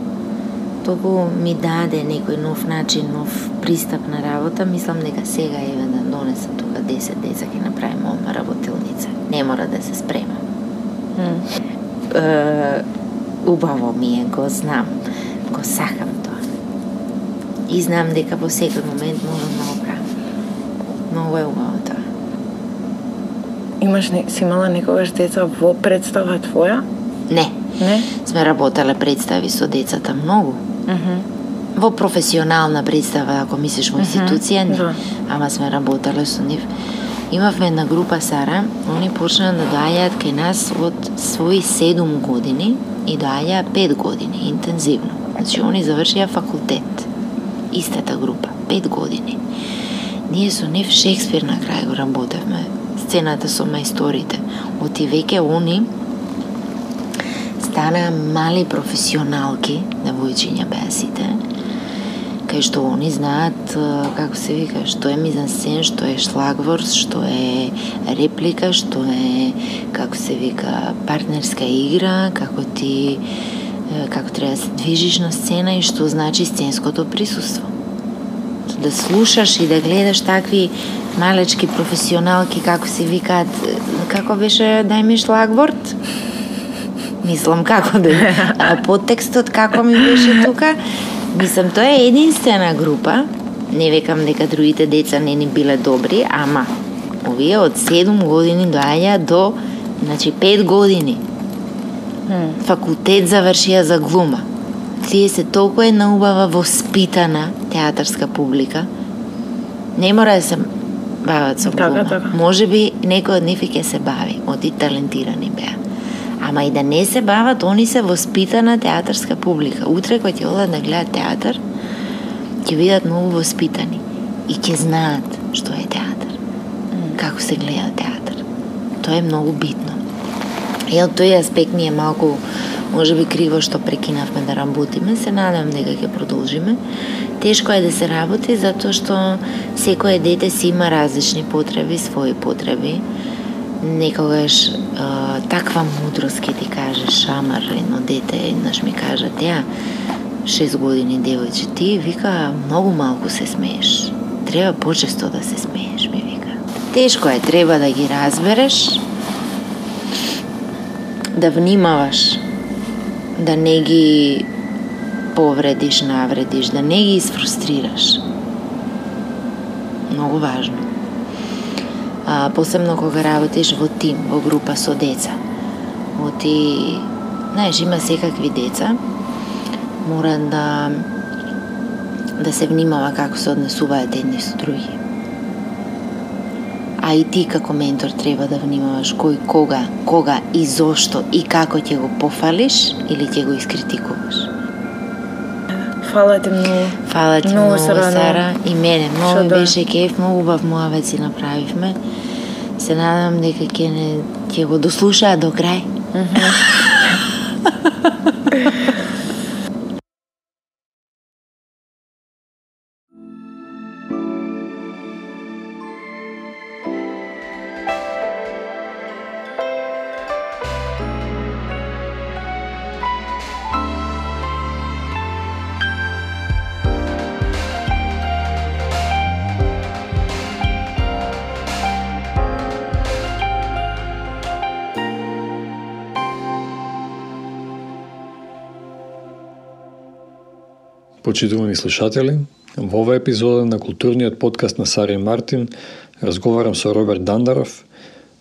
толку ми даде некој нов начин, нов пристап на работа, мислам дека сега еве да донесам тука 10 деца ќе направиме ома работилница. Не мора да се спрема. Mm. Е, убаво ми е, го знам, го сакам тоа. И знам дека во секој момент можам да го правам. Многу е убаво тоа. Имаш не, си имала некогаш деца во представа твоја? Не. Не? Сме работеле представи со децата многу. Mm -hmm. Во професионална представа, ако мислиш во институција, не. Да. Ама сме работеле со нив. Имавме една група Сара, они почнаа да доаѓаат кај нас од своји 7 години и доаѓаа 5 години, интензивно. Значи, они завршија факултет. Истата група, 5 години. Ние со нив Шекспир на крај го работевме сцената со мајсторите. Оти веќе они стана мали професионалки, девојчиња беа сите, кај што они знаат, како се вика, што е мизансен, што е шлагворс, што е реплика, што е, како се вика, партнерска игра, како ти како треба да се движиш на сцена и што значи сценското присуство. Да слушаш и да гледаш такви малечки професионалки, како се викаат, како беше дај ми шлагворд? Мислам како да а подтекстот како ми беше тука. Мислам тоа е единствена група. Не векам дека другите деца не ни биле добри, ама овие од 7 години доаѓа до значи 5 години. Факултет завршија за глума. Тие се толку една убава воспитана театарска публика. Не мора да се бават со така, така. Може би некој од нив ќе се бави, оти талентирани беа. Ама и да не се бават, они се воспитана театарска публика. Утре кога ќе одат да гледат театар, ќе видат многу воспитани и ќе знаат што е театар. Како се гледа театар. Тоа е многу битно. И од тој аспект ми е малку може би криво што прекинавме да работиме, се надам дека ќе продолжиме Тешко е да се работи затоа што секое дете си има различни потреби, своји потреби. Некогаш а, таква мудрост ке ти каже шамар, едно дете еднаш ми кажа, ја 6 години девојче, ти вика многу малку се смееш. Треба почесто да се смееш, ми вика. Тешко е, треба да ги разбереш, да внимаваш, да не ги повредиш, навредиш, да не ги изфрустрираш. Многу важно. А, посебно кога работиш во тим, во група со деца. Оти, знаеш, има секакви деца, мора да да се внимава како се однесуваат едни со други. А и ти како ментор треба да внимаваш кој, кога, кога и зошто и како ќе го пофалиш или ќе го искритикуваш. Фала ти многу. Фала ти многу, Сара, Сара. И мене. Многу да. беше кеф, многу убав муавет си направивме. Се надам дека ќе не ќе го дослушаат до крај. Mm -hmm. Почитувани слушатели, во оваа епизода на културниот подкаст на Сари Мартин разговарам со Роберт Дандаров.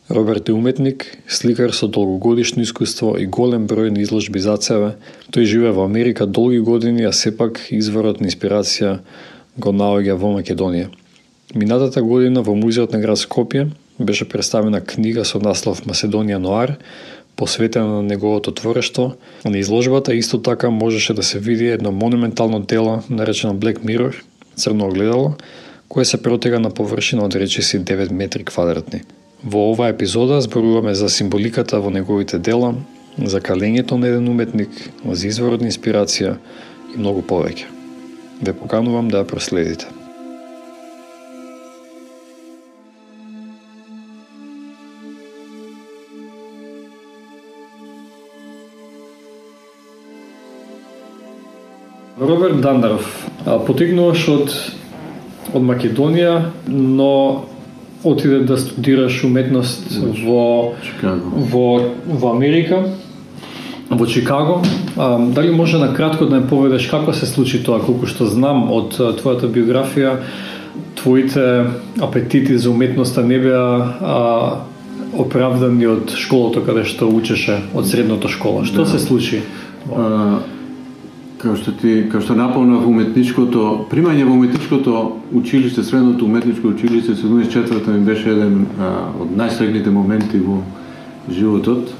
Роберт е уметник, сликар со долгогодишно искуство и голем број на изложби за себе. Тој живее во Америка долги години, а сепак изворот на инспирација го наоѓа во Македонија. Минатата година во Музеот на град Скопје беше представена книга со наслов Маседонија Ноар, посветена на неговото творештво. На изложбата исто така можеше да се види едно монументално дело наречено Black Mirror, црно огледало, кое се протега на површина од речиси 9 метри квадратни. Во оваа епизода зборуваме за символиката во неговите дела, за калењето на еден уметник, за изворот на инспирација и многу повеќе. Ве поканувам да ја проследите. Роберт Дандаров, потигнуваш од од Македонија, но отиде да студираш уметност во Чикаго. во во Америка, во Чикаго. А, дали може на кратко да не поведеш како се случи тоа, колку што знам од твојата биографија, твоите апетити за уметноста не беа а, оправдани од школото каде што учеше, од средната школа. Што Да. се случи? А, Као што ти, као што наполнав уметничкото, примање во уметничкото училиште, средното уметничко училиште 74-та ми беше еден а, од најсрегните моменти во животот.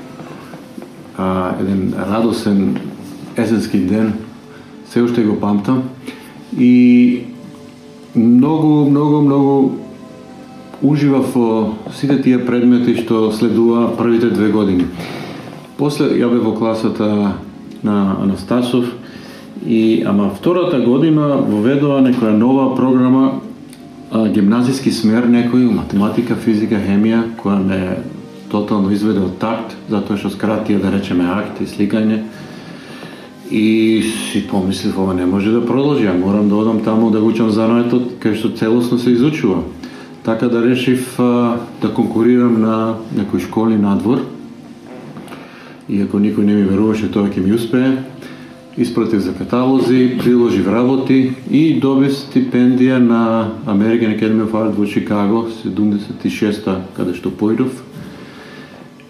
А, еден радосен есенски ден, се уште го памтам. И многу, многу, многу уживав во сите тие предмети што следува првите две години. После ја бев во класата на Анастасов и ама втората година воведува некоја нова програма а, гимназиски смер некој математика, физика, хемија која ме тотално изведе од такт затоа што скратија да речеме акт и сликање и си помислив ова не може да продолжи, а морам да одам таму да го учам занаетот кај што целосно се изучува. Така да решив а, да конкурирам на некои школи надвор. Иако никој не ми веруваше тоа ќе ми успее, испратив за каталози, приложив работи и добив стипендија на American Academy of Art во Чикаго 76-та, каде што појдов.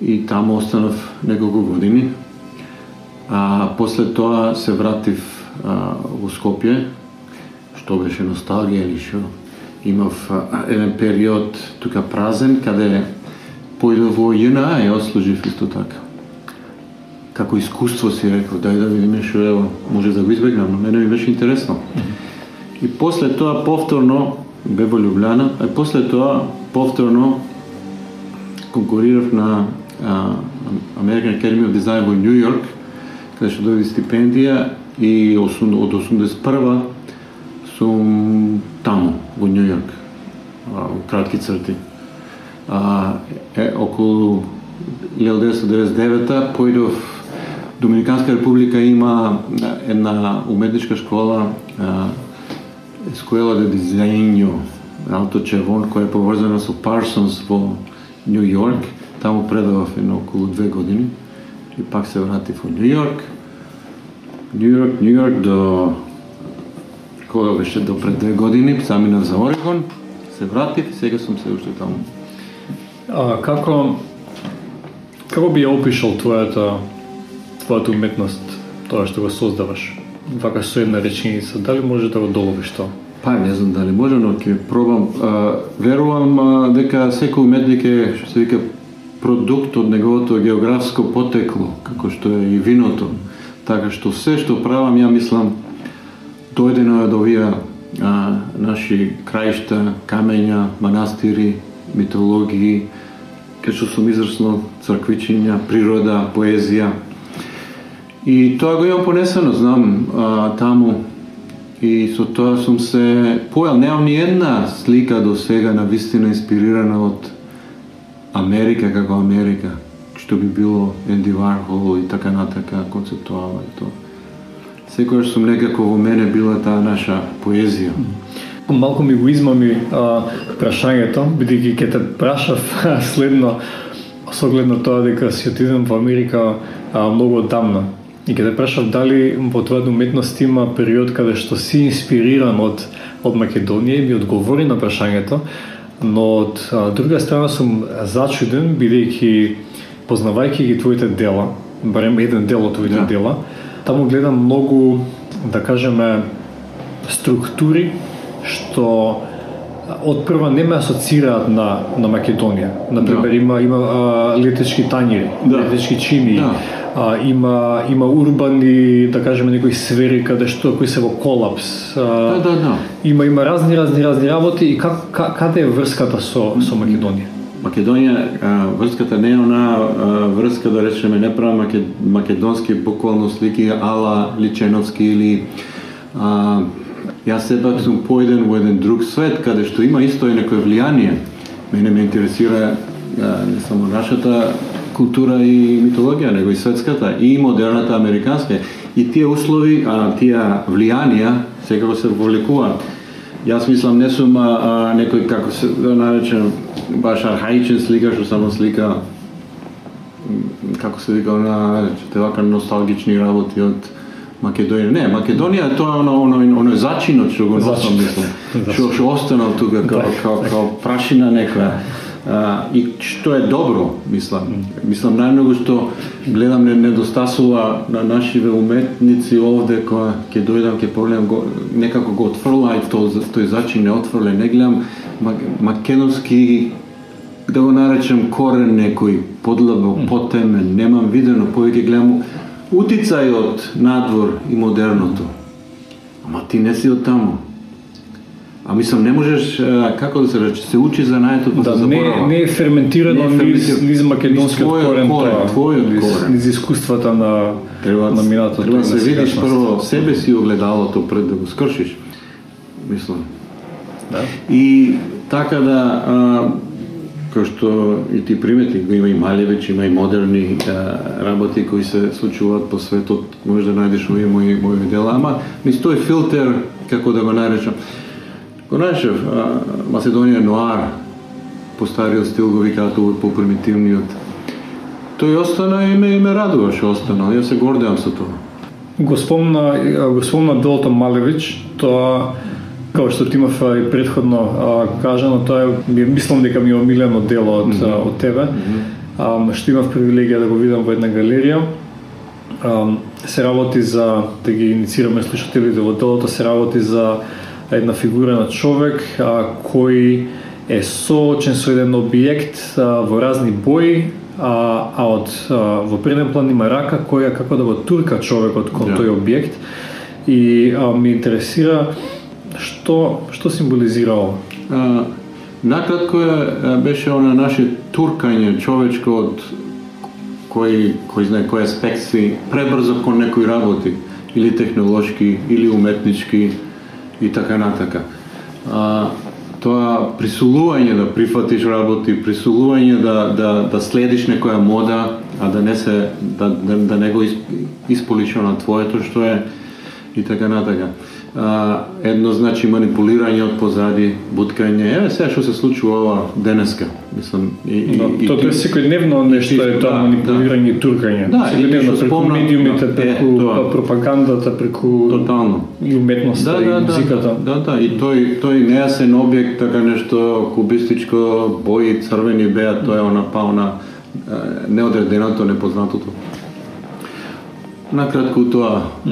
И таму останав неколку години. А после тоа се вратив а, во Скопје, што беше носталгија или што. Имав а, еден период тука празен, каде појдов во ЈНА и ослужив исто така како искуство си рекол, дај да видиме што ево, може да го избегнам, но мене ми беше интересно. И после тоа повторно бе во Лјубљана, а после тоа повторно конкурирав на а, American Academy of Design во Нью Йорк, каде што доби стипендија и осум- од 81 сум таму во Нью Йорк, а, во кратки црти. А, е, околу 1999 појдов Доминиканска република има да, една уметничка школа школа Escuela de Diseño Алто Червон, која е поврзана со Парсонс во Нью Йорк. Таму предавав едно околу две години и пак се вратив во Нью Йорк. Нью Йорк, Нью Йорк до кога беше до пред две години, заминав за Орегон, се вратив и сега сум се уште таму. А, како како би ја опишал твојата твојата уметност, тоа што го создаваш? Вака со една реченица, дали може да го доловиш тоа? Па не знам дали може, но ќе пробам. А, верувам а, дека секој уметник е, што се вика, продукт од неговото географско потекло, како што е и виното. Така што се што правам, ја мислам, дојдено е од овие а, наши краишта, камења, манастири, митологии, кај што сум израснал црквичиња, природа, поезија. И тоа го имам понесено, знам, а, таму И со тоа сум се појал, немам ни една слика до сега на вистина инспирирана од Америка како Америка, што би било Енди Вархол и така натака концептуално и тоа. Секогаш сум некако во мене била таа наша поезија. Малку ми го измами а, прашањето, бидејќи ќе те прашав (laughs) следно со оглед на тоа дека си отидам во Америка а, многу одамна. И ќе те прашав дали во твојата уметност има период каде што си инспириран од од Македонија и ми одговори на прашањето, но од а, друга страна сум зачуден бидејќи познавајќи ги твоите дела, барем еден дел од твоите Да. дела, таму гледам многу, да кажеме, структури што од прва не ме асоцираат на на Македонија. Например, Да. има има а, летечки тањири, Да. летечки чини. Да. А, има има урбани, да кажеме некои сфери каде што кои се во колапс. А, Да, да, да. Има има разни разни разни работи и как, как каде е врската со со Македонија? Македонија, а, врската не е она а, врска да речеме не права маке, македонски буквално слики ала Личеновски или а, јас сепак сум поеден во еден друг свет каде што има исто и некој влијание. Мене ме интересира а, не само нашата култура и митологија, него и светската и модерната американска. И тие услови, а, тие влијанија секако се повлекуваат. Јас мислам не сум а, а, некој како се да наречем баш архаичен сликар што само слика како се вика она те вака носталгични работи од Македонија. Не, Македонија е тоа оно оно оно зачинот што го носам мислам. (laughs) Што што останал тука као као као прашина некоја. А, и што е добро, мислам. Мислам најмногу што гледам не недостасува на нашиве уметници овде кога ќе дојдам ќе погледам го, некако го отфрлај тој тој зачин не отфрле, не гледам мак- македонски да го наречем корен некој подлабок, потемен, немам видено, повеќе гледам утицај од надвор и модерното. Ама ти не си од таму. А мислам, не можеш, како да се рече, се учи за па Да, се не, заборава. не е ферментирано Не е низ, ферментирано. низ македонскиот Низ твојот корен, корен, тоа, твојот низ, корен. низ искуствата на, Треба, на минатото. треба да на се видиш прво себе си огледалото пред да го скршиш. Мислам. Да. И така да, а, кој што и ти примети, го има и Малевич, има и модерни а, работи кои се случуваат по светот, може да најдеш овие мои, мои дела, ама низ тој филтер, како да го наречам, а, Македонија нуар, по стариот стил го викаат овој по-примитивниот. Тој остана и ме, и ме радува што останал, јас се гордеам со тоа. Го спомна, го спомна делото Малевич, тоа како што ти имав и предходно а, кажано, тоа е, ми- мислам дека ми е омилено дело од, а, од тебе, а, што имав привилегија да го видам во една галерија. А, се работи за, да ги иницираме слушателите во делото, се работи за една фигура на човек а, кој е соочен со еден објект а, во разни бои, а, а од а, во преден план има рака која како да го турка човекот кон Да. тој објект и а, ми интересира што што символизира ова. А, накратко е, беше она наше туркање човечко од кој кој знае кој аспект си пребрзо кон некои работи или технолошки или уметнички и така натака. А, тоа присулување да прифатиш работи, присулување да, да, да следиш некоја мода, а да не се да, да, да не го исполиш на твоето што е и така натака. А, едно значи манипулирање од позади, буткање. Еве сега што се случува ова денеска. Мислам и, и, Да, и тоа е секојдневно нешто е тоа да, манипулирање и туркање. Да, секојдневно преку спомна- медиумите, да, е, преку тоа. пропагандата, преку Тотално. и уметноста Да, и да, да, музиката. да, да, и тој тој нејасен објект, така нешто кубистичко, бои црвени беа, тоа е она па она е, неодреденото, непознатото. Накратко тоа, а,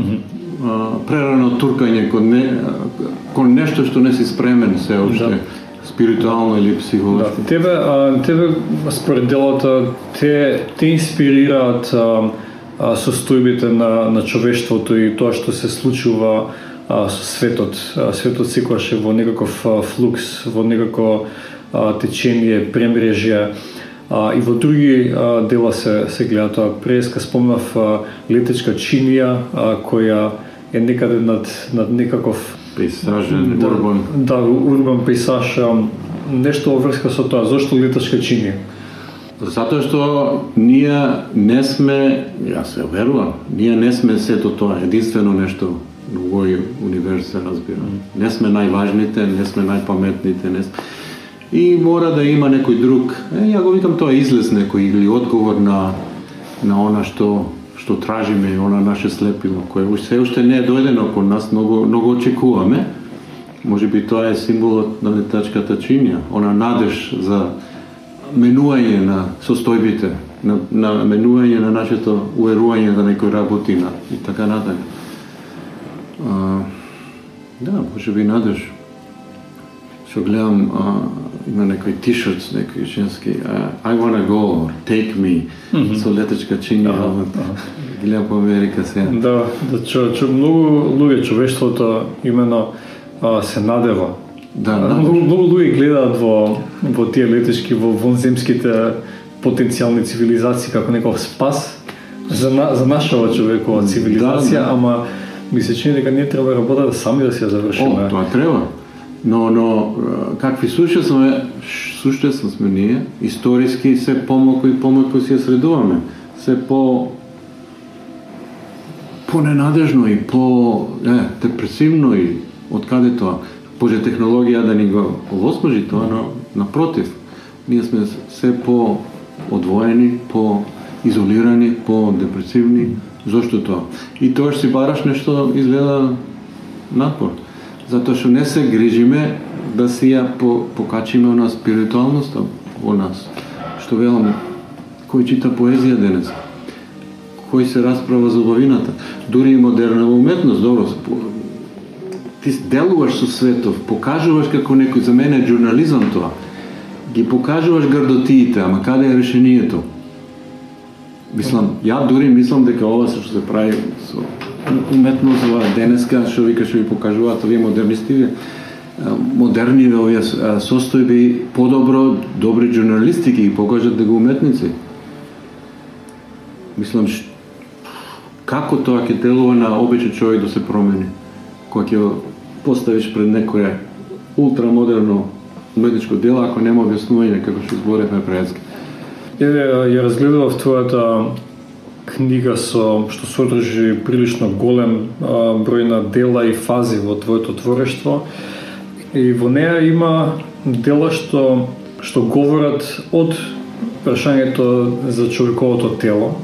прерано туркање кон, не, кон нешто што не си спремен се уште, Да. спиритуално или Да, психолошки. тебе, а, тебе според делото те те инспирираат а, а, состојбите на на човештвото и тоа што се случува а, со светот. А, светот секогаш е во некаков а, флукс, во некако а, течение, премрежје. А, и во други а, дела се се гледа тоа. Преска спомнав а, летечка чинија а, која е некаде над над некаков Пейсажен, да, урбан. Да, урбан пейсаж, нешто во врска со тоа. Зошто летачка чини? Затоа што ние не сме, јас се верувам, ние не сме сето тоа, единствено нешто во овој универз се разбира. Не сме најважните, не сме најпаметните, не сме... И мора да има некој друг, е, ја го викам тоа излез некој или одговор на на она што што тражиме, она наше слепило, кое уште се уште не е дојдено кон нас, многу многу очекуваме. Може би тоа е символот на летачката чинија, она надеж за менување на состојбите, на, на менување на нашето уверување да некој работина и така натаму. А, да, може би надеж што гледам има некои тишерт, некои женски I wanna go, take me, со летечка чинја. Ги гледам по Америка сега. Да, да чу, чу, многу луѓе човештвото имено а, се надева. Да, да. Многу, многу луѓе гледаат во во тие летешки во вонземските потенцијални цивилизации како некој спас за на, за нашава човекова цивилизација, Да, да. ама ми се чини дека ние треба работата сами да си ја завршиме. О, тоа треба. Но, но какви суштество сме, суштество сме ние, историски се помалку и помалку си ја средуваме. Се по по-ненадежно и по е, депресивно и од каде тоа. Боже технологија да ни го овозможи тоа, но напротив, ние сме се по одвоени, по изолирани, по депресивни. Зошто тоа? И тоа што си бараш нешто изгледа напор. Затоа што не се грижиме да си ја по, покачиме она спиритуалноста во нас. Што велам, кој чита поезија денес? Кој се расправа за убавината? Дури и модерна уметност, добро, ти делуваш со светов, покажуваш како некој, за мене е журнализам тоа. Ги покажуваш грдотиите, ама каде е решението? Мислам, ја дури мислам дека ова се што се прави со уметност во денеска, што вика што ви покажуваат да овие модернисти, а, модерни овие состојби подобро добри журналисти ги покажат дека уметници. Мислам ш... како тоа ќе делува на обичен човек да се промени кога ќе поставиш пред некое ултрамодерно уметничко дело ако нема објаснување како што зборевме предски. Еве ја разгледував твојата книга со што содржи прилично голем а, број на дела и фази во твоето творештво и во неа има дела што што говорат од прашањето за човековото тело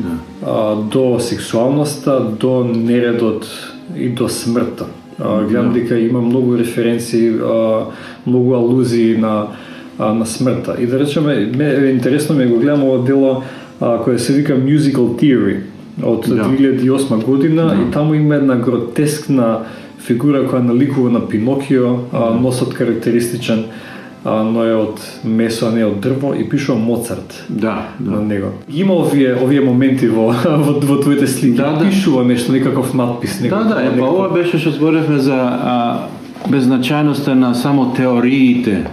Да. а, до сексуалноста, до нередот и до смртта. А, гледам дека има многу референции, а, многу алузии на а, на смртта. И да речеме, ме, интересно ми го гледам ово дело а, кое се вика Musical Theory од Да. 2008 година Да. и таму има една гротескна фигура која наликува на Пинокио, а, носот карактеристичен, а, но е од месо, а не од дрво и пишува Моцарт Да, на да. него. Има овие овие моменти во (laughs) во, во твоите слики. Да, да. Пишува нешто, некаков надпис, Да, некаков. да, е, па ова беше што зборевме за а, беззначајноста на само теориите,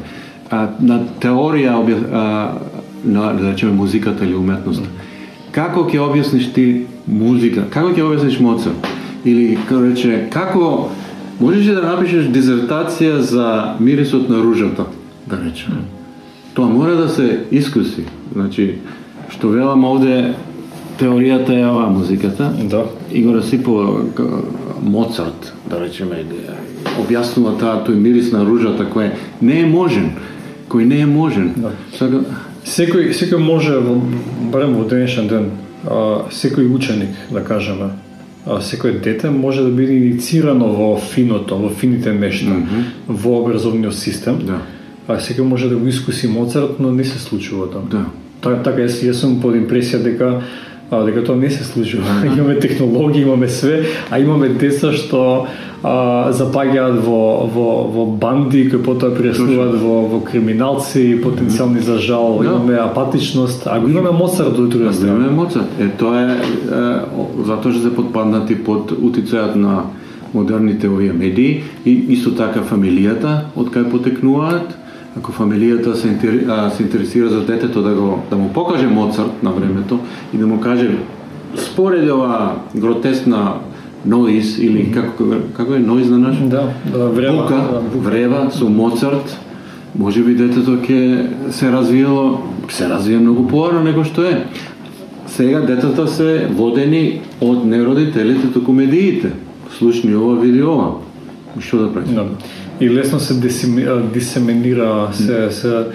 а, на теорија обја, а, на да речеме музиката или уметноста. Како ќе објасниш ти музика? Како ќе објасниш Моцарт? Или како рече, како можеш да напишеш дизертација за мирисот на ружата, да речеме? Тоа мора да се искуси. Значи, што велам овде теоријата е ова музиката, Да. и го расипува Моцарт, да речеме, објаснува таа тој мирис на ружата кој не е можен, кој не е можен. Да. Сака, Секој секој може во барем во денешен ден, а, секој ученик, да кажеме, а, секој дете може да биде иницирано во финото, во фините нешта, во образовниот систем. да, А секој може да го искуси Моцарт, но не се случува тоа. да. Та- Така, јас, јас сум под импресија дека а, дека тоа не се случува. (laughs) имаме технологии, имаме све, а имаме деца што а, запаѓаат во, во, во банди, кои потоа прераснуваат во, во криминалци, потенцијални за жал, Да. имаме апатичност, а го имаме Моцарт од друга страна. Време Моцарт. Е, тоа е, е затоа што се подпаднати под утицајот на модерните овие медии и исто така фамилијата од кај потекнуваат. Ако фамилијата се, интер, а, се интересира за детето да го да му покаже Моцарт на времето и да му каже спореди ова гротескна ноиз или како како е ноиз на наш? Да, да, време. бука, да, врева со Моцарт, може би детето ќе се развиело, се развие многу порано него што е. Сега детето се водени од не родителите, туку медиите. Слушни ова, види ова. Што да прави? Да. И лесно се дисеминира, се, се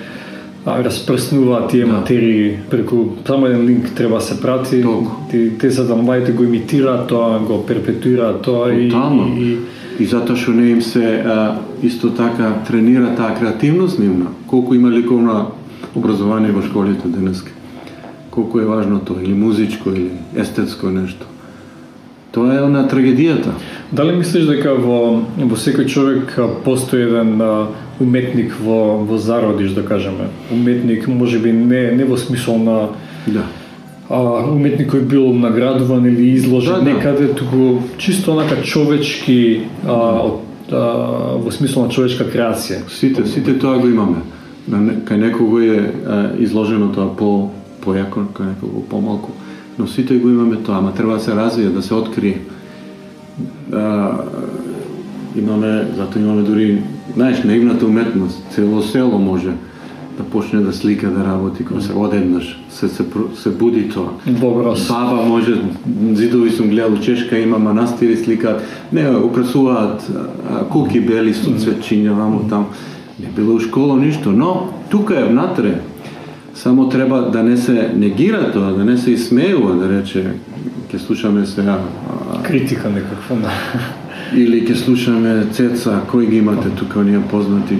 а, распрснуваат тие материи преку само еден линк треба да се прати. Ти, те за да младите го имитираат тоа, го перпетуираат тоа и, и, и затоа што не им се а, исто така тренира таа креативност нивна. Колку има ликовно образование во школите денеска. Колку е важно тоа, или музичко, или естетско нешто. Тоа е на трагедијата. Дали мислиш дека во, во секој човек постои еден уметник во во зародиш да кажеме. Уметник можеби не не во смисол на Да. а, уметник кој бил наградуван или изложен Да, да. некаде, туку чисто онака човечки а, од, а, во смисол на човечка креација. Сите, сите тоа го имаме. На не- Кај некого е а, изложено тоа по појако, кај некого помалку. Но сите го имаме тоа, ама треба да се развие, да се открие. А, имаме, зато имаме дури, знаеш, наивната уметност, цело село може да почне да слика, да работи, кога се одеднаш, се, се, се буди тоа. Боброс. Баба може, зидови сум гледал, Чешка има манастири, сликаат, не, украсуваат куки бели со цветчиња, вамо там. Не било у школа ништо, но тука е внатре. Само треба да не се негира тоа, да не се исмеува, да рече, ќе слушаме сега, Критика некаква. да. (laughs) или ќе слушаме Цеца, кој ги имате тука, оние познати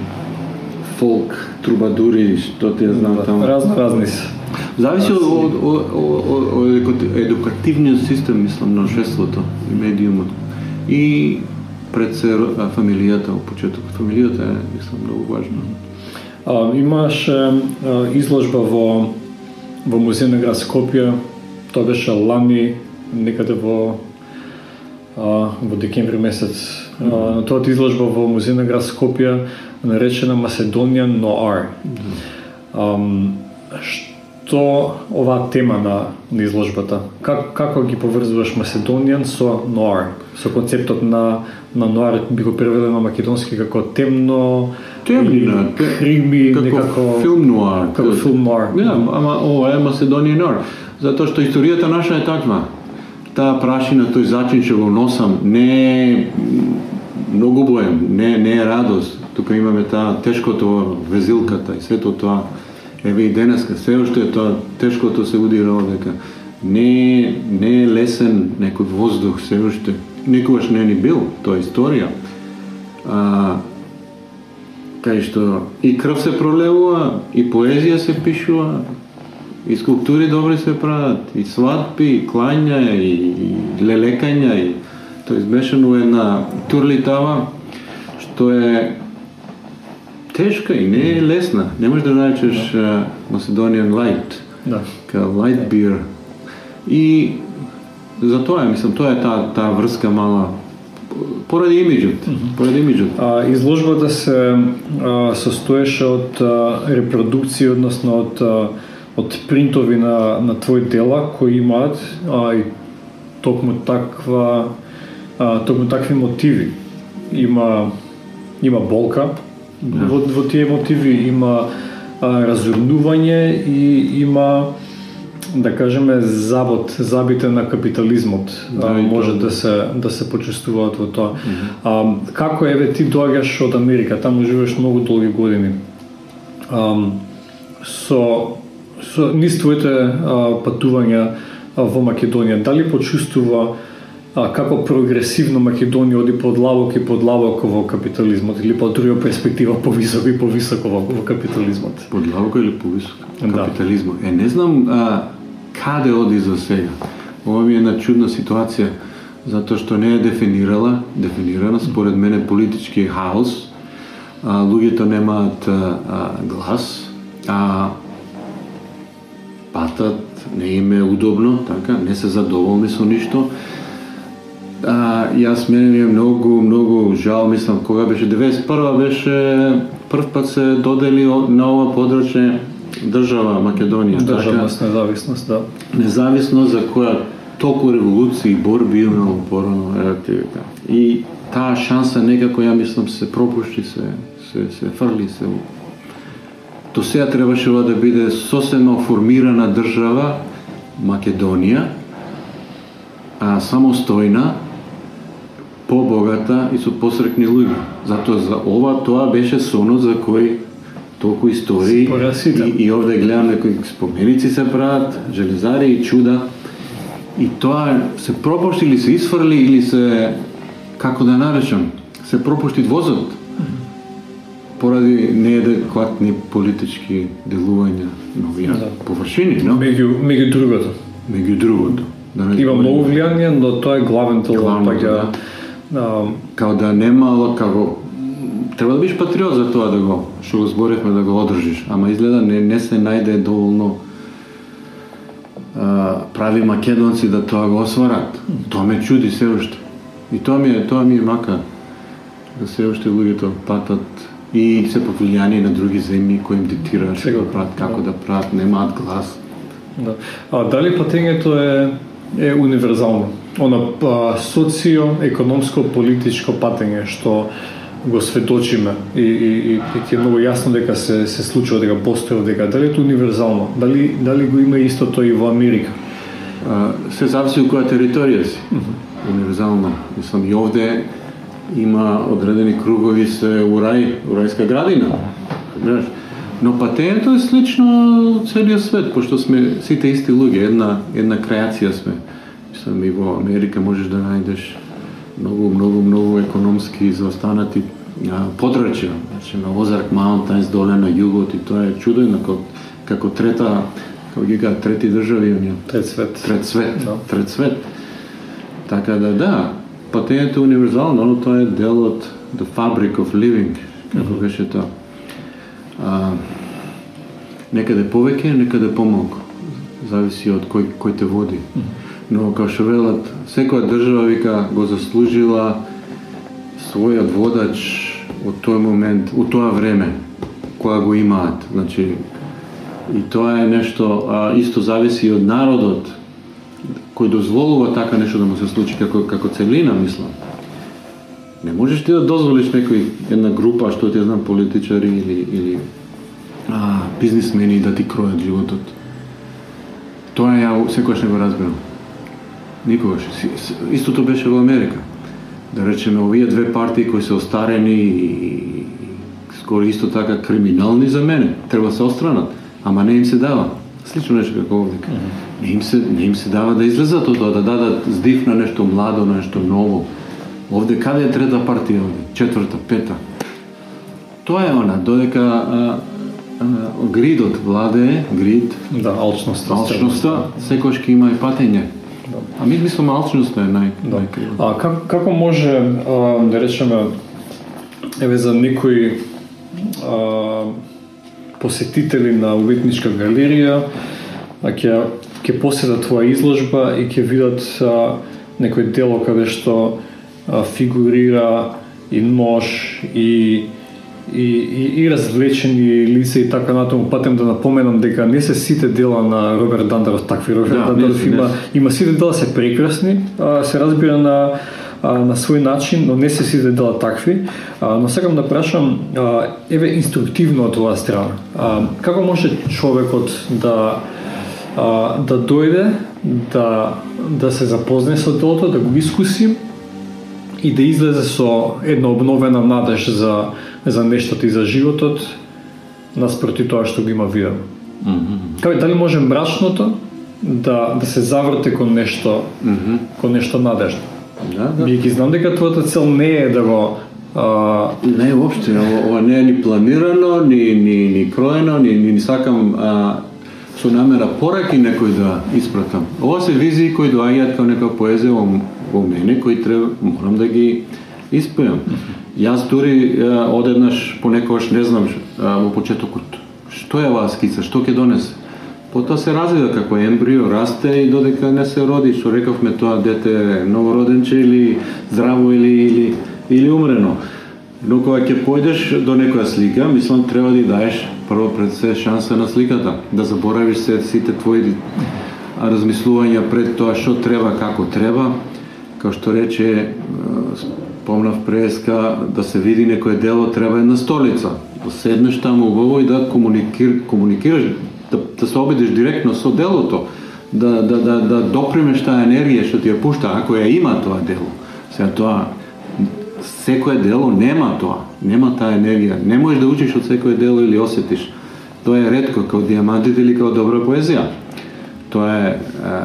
фолк, трубадури, што ти ја знам таму. Разно разни се. Зависи од, од, од, од, од еду- едукативниот систем, мислам, на општеството и медиумот. И пред се фамилијата, во почетокот. Фамилијата е, мислам, многу важна. А, имаше изложба во во музеј на град Скопје. Тоа беше лани некаде во во декември месец. А, тоа изложба во музеј на град Скопје наречена Macedonian Noir. Ам, што оваа тема на, на изложбата? Как, како ги поврзуваш Macedonian со Noir? Со концептот на на Noir би го превеле на македонски како темно, Темнина, те- хриби, како некако филм нуар. Како филм нуар. Да, ама ова е Macedonian Noir. Затоа што историјата наша е таква. Таа прашина, тој зачин што го носам, не е многу боем, не, не е радост. Тука имаме таа тешкото везилката и сето тоа. Еве и денеска, се уште е тоа тешкото се удира дека не, не е лесен некој воздух се уште. Никогаш не е ни бил, тоа е историја. А, кај што и крв се пролевува, и поезија се пишува, и скулптури добри се прават, и свадби, и клања, и, и лелекања, и тоа измешано е една турлитава, што е тешка и не е лесна. Не можеш да наречеш uh, Macedonian Light, Да. као light beer. И затоа, мислам, тоа е таа таа врска мала поради имиджот, поради имиджот. А, изложбата се а, состоеше од а, репродукции, односно од а, од принтови на на твои дела кои имаат а, и токму таква а, токму такви мотиви. Има има болка во, во тие мотиви, има а, разурнување и има да кажеме забот, забите на капитализмот Да, а, и може да се да се почувствуваат во тоа. А, како еве ти доаѓаш од Америка, таму живееш многу долги години. А, со со низ твоите патувања во Македонија, дали почувствува а, како прогресивно Македонија оди подлабоко и подлабоко во капитализмот или по друга перспектива повисоко и повисоко во, во капитализмот? Подлабоко или повисоко? Да. Капитализмо. Е, не знам а, каде оди за сега. Ова ми е една чудна ситуација, затоа што не е дефинирала, дефинирана според мене политички хаос. А, луѓето немаат а, а, глас, а патат не им е удобно, така, не се задоволни со ништо. А, јас мене ми е многу, многу жал, мислам, кога беше 91 беше прв пат се додели на ова подрачје држава Македонија. Државност, независност, да. Така, независно за која толку револуции борби имало порано, еве. И таа шанса некако ја мислам се пропушти, се се се фрли се. До сега требаше ова да биде сосема формирана држава Македонија, а самостојна, побогата и со посрекни луѓе. Затоа за ова тоа беше сонот за кој толку истории и, и овде гледам некои споменици се прават, железари и чуда. И тоа се пропушти или се исфрли или се како да наречам, се пропушти возот. Поради неадекватни политички делувања на овие Да. површини, но Меѓу меѓу другото. меѓу другото. Да не Има многу влијание, но тоа е главен тел Главното, паѓа. А, као да немало како Треба да бидеш патриот за тоа да го, што го зборевме да го одржиш, ама изгледа не, не се најде доволно а, прави македонци да тоа го осварат. Тоа ме чуди се уште. И тоа ми е, тоа ми е мака да се уште луѓето патат и се повлијани на други земји кои им диктираат што да прават, како да прават, немаат глас. Да. А дали патењето е е универзално? Она социо-економско политичко патење што го светочиме и, и, и, и ти е многу јасно дека се се случува дека постои дека дали е универзално? Дали дали го има истото и во Америка? А, се зависи од која територија си. Mm -hmm. Универзално. Мислам и овде има одредени кругови се у рај, у рајска градина. Знаеш, но патењето е слично целиот свет, пошто сме сите исти луѓе, една една креација сме. Мислам и во Америка можеш да најдеш многу, многу, многу економски заостанати подрачја, значи на Озарк Маунтајнс доле на југот и тоа е чудено како, како трета, како ги кажа, трети држави, оние. Трет свет. Трет свет, Да. трет свет. Така да, да, патењето е универзално, но тоа е дел од the fabric of living, како беше тоа. А, некаде повеќе, некаде помалку. Зависи од кој, кој те води. Но, како што велат, секоја држава вика го заслужила својот водач од тој момент, у тоа време, кога го имаат. Значи, и тоа е нешто, а, исто зависи од народот, кој дозволува така нешто да му се случи како, како целина, мислам. Не можеш ти да дозволиш некој, една група, што ти ја знам, политичари или, или а, бизнисмени да ти кројат животот. Тоа ја секогаш не го разбирам. Никогаш. Истото беше во Америка. Да речеме, овие две партии кои се остарени и скоро исто така криминални за мене, треба да се остранат, ама не им се дава. Слично нешто како овде. Не им се не им се дава да излезат од тоа, да дадат здив на нешто младо, на нешто ново. Овде каде е трета партија овде? Четврта, пета. Тоа е она, додека а, а, гридот владее, грид, Да, алчноста. алчноста, секојаш ќе има и патење. А ми мислам алчноста е нај, Да. најкриво. А как, како може, а, да речеме, еве за некои а, посетители на уметничка галерија, а ќе ќе поседат твоја изложба и ќе видат а, некој дело каде што а, фигурира и нож и и, и, и развлечени лица и така натаму патем да напоменам дека не се сите дела на Роберт Дандаров такви. Роберт Да, Дандаров не има има сите дела се прекрасни, а, се разбира на а, на свој начин, но не се сите дела такви. А, но сакам да прашам, а, еве инструктивно од оваа страна. А, како може човекот да а, да дојде да да се запознае со делото, да го искуси и да излезе со една обновена надеж за за нештото и за животот наспроти тоа што го има видено. Кај дали може мрачното да да се заврте кон нешто кон нешто надежно. Да, да. Биејќи знам дека твојата цел не е да го а, Не уопште, ова, ова не е ни планирано, ни, ни, ни кроено, ни, ни, ни сакам а, со намера пораки некој да испратам. Ова се визии кои доаѓаат као нека поезија во, во мене, кои треба, морам да ги испеам. Јас дури одеднаш понекогаш не знам а, во почетокот што е оваа скица, што ќе донесе. Потоа се развива како ембрио, расте и додека не се роди, што рековме тоа дете новороденче или здраво или или или умрено. Но кога ќе појдеш до некоја слика, мислам треба да ја даеш прво пред се шанса на сликата, да заборавиш се сите твои размислувања пред тоа што треба, како треба. Као што рече, помнав спомнав преска, да се види некое дело, треба една столица. Да седнеш таму убаво и да комуникир, комуникираш, да, да се обидиш директно со делото, да, да, да, да допримеш таа енергија што ти ја пушта, ако ја има тоа дело. Сега тоа, секое дело нема тоа, нема таа енергија. Не можеш да учиш од секое дело или осетиш. Тоа е ретко, како диамантите или како добра поезија. Тоа е, е,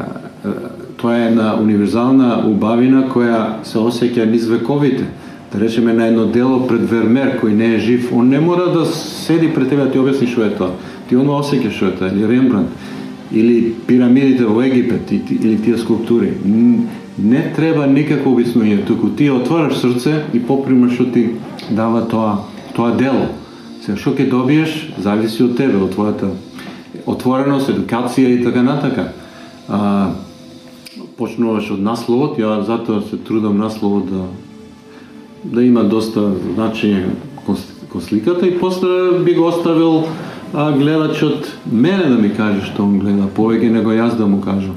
е, тоа е една универзална убавина која се осеќа низ вековите. Да речеме на едно дело пред Вермер кој не е жив, он не мора да седи пред тебе да ти објасни што е тоа. Ти он осеќаш што е тоа, или Рембрандт, или пирамидите во Египет, или тие скулптури. Не треба никакво објаснување, туку ти отвараш срце и попримаш што ти дава тоа тоа дело. Се што ќе добиеш зависи од тебе, од твојата отвореност, едукација и така натака. А, почнуваш од насловот, ја затоа се трудам насловот да да има доста значење кон, кон сликата и после би го оставил а, гледачот мене да ми каже што он гледа повеќе него јас да му кажам.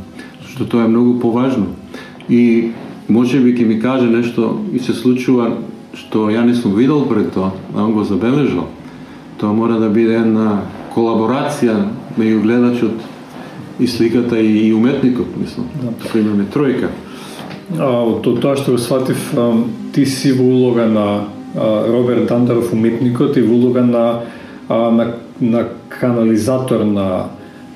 Што тоа е многу поважно. И може би ќе ми каже нешто и се случува што ја не сум видел пред тоа, а он го забележал. Тоа мора да биде една колаборација меѓу гледачот и сликата и, уметникот, мислам. Да. Тука имаме тројка. А, од тоа што го сватив, ти си во улога на Роберт Дандаров уметникот и во улога на, на, на канализатор на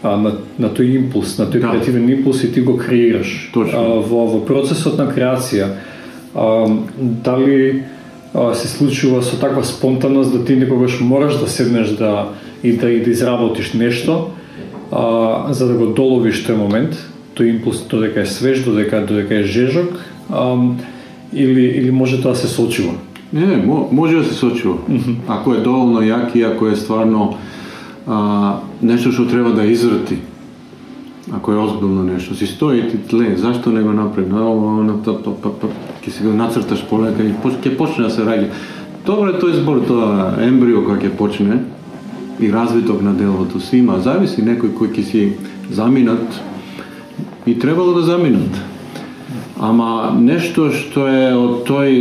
а, на, на тој импулс, на тој да. креативен импулс и ти го креираш. Точно. А, во, во процесот на креација, а, дали а, се случува со таква спонтанност да ти некогаш мораш да седнеш да и да и да изработиш нешто, а, за да го доловиш тој момент, тој импулс додека е свеж, додека додека е жежок, а, или или може тоа се сочува? Не, може да се сочува. Mm -hmm. Ако е доволно јак и ако е стварно а, нешто што треба да изврати. Ако е озбилно нешто, си стои и ти тле, зашто не го направи? Но, на па, па, ќе си го нацрташ полека и ќе почне да се раѓа. Добро е тој збор, тоа ембрио кој ќе почне, и развиток на делото си има. Зависи некој кој ќе си заминат и требало да заминат. Ама нешто што е од тој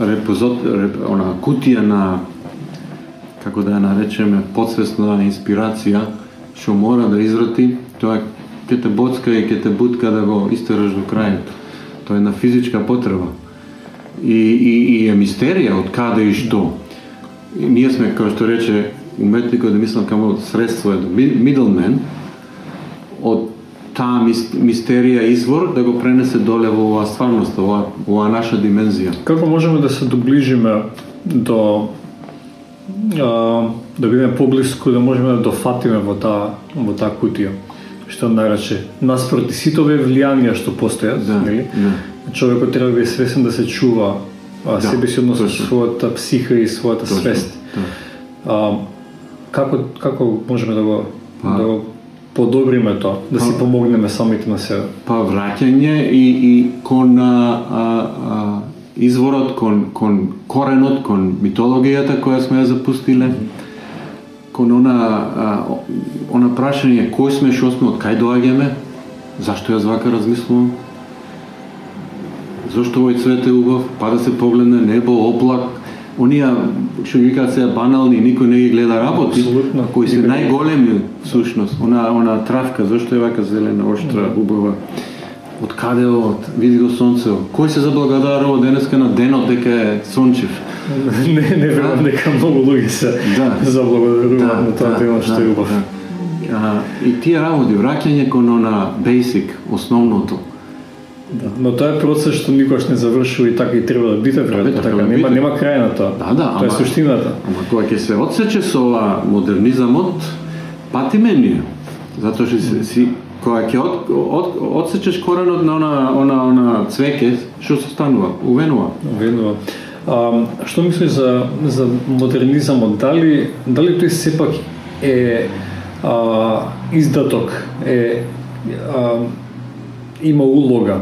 репозот, реп, она кутија на како да ја наречеме подсвесна инспирација што мора да израти, тоа ќе те боцка и ќе те бутка да го истераш до крајот. Тоа е на физичка потреба. И, и, и е мистерија од каде и што. И ние сме, како што рече уметникот, да мислам камо средство е до middleman, од таа мистерија извор да го пренесе доле во оваа стварност, во оваа наша димензија. Како можеме да се доближиме до а, да бидеме поблиску, да можеме да дофатиме во таа во таа кутија? Што нарече наспроти сите овие влијанија што постојат, да, нели? Да. Човекот треба да биде свесен да се чува а, да, себе си односно својата психа и својата точно, свест. Да. А, како како можеме да го па, да го подобриме тоа, да па, си помогнеме самите на себе? Па враќање и и кон а, а, изворот, кон кон коренот, кон митологијата која сме ја запустиле. Кон она а, она прашање кој сме, што сме, од кај доаѓаме, зашто јас вака размислувам? Зошто овој цвет е убав, па да се погледне небо, облак, оние што ги кажат сега банални, никој не ги гледа работи, Абсолютно. кои се најголеми всушност. Она она травка, зошто е вака зелена, оштра, убава? Од каде од види го сонцево. Кој се заблагодарува денеска на денот дека е сончев? (laughs) не, не верувам дека многу луѓе се Да. заблагодаруваат Да, на тоа да, тема што да, е убав. да. А, и тие работи, враќање кон она basic, основното. Да, но тоа е процес што никош не завршува и така и треба да биде веројатно така така, да нема биде. нема крај на тоа. Да, да, тоа е ама- суштината. Ама кога ќе се одсече со ова модернизамот, пати менија. Затоа што си, си кога ќе од, од, одсечеш коренот на она она она цвеќе, што се станува? Увенува. Венува. А, што мислиш за за модернизамот? Дали дали тој сепак е а, издаток, е а, има улога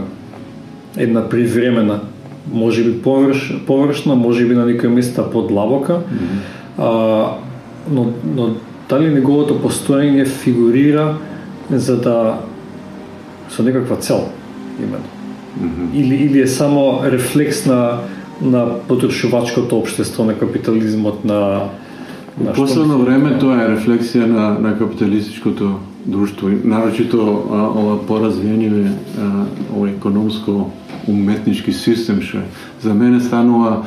една привремена, може би површ, површна, може би на некои места подлабока, mm -hmm. а, но, но дали неговото постоење фигурира за да со некаква цел именно? Mm -hmm. или или е само рефлекс на на потрошувачкото општество, на капитализмот, на на последно време тоа е рефлексија на, на капиталистичкото друштво, нарочито а, ова поразвиениот ова економско уметнички систем што за мене станува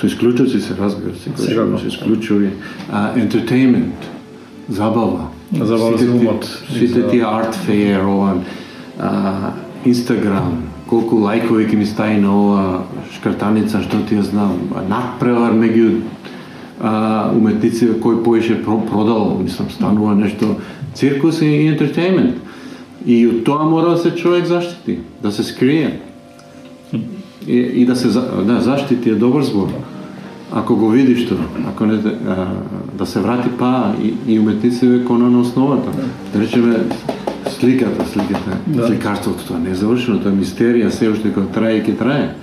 со исклучоци се разбира се, се исклучови, а, entertainment, забава. Забава Сите за ти- умот. Сите тие art fair, ова, Инстаграм, колку лајкови ќе ми стаи на ова шкртаница, што ти ја знам, надпревар меѓу а, уметници кој поише про, продал, мислам, станува нешто циркус и, ентертеймент. И од тоа мора да се човек заштити, да се скрие. И, и да се да, заштити е добар збор. Ако го видиш тоа, ако не а, да се врати па и, и уметниците кон на основата. Да речеме сликата, сликата, да. сликарството тоа не е завршено, тоа е мистерија, се уште кога трае и ќе трае.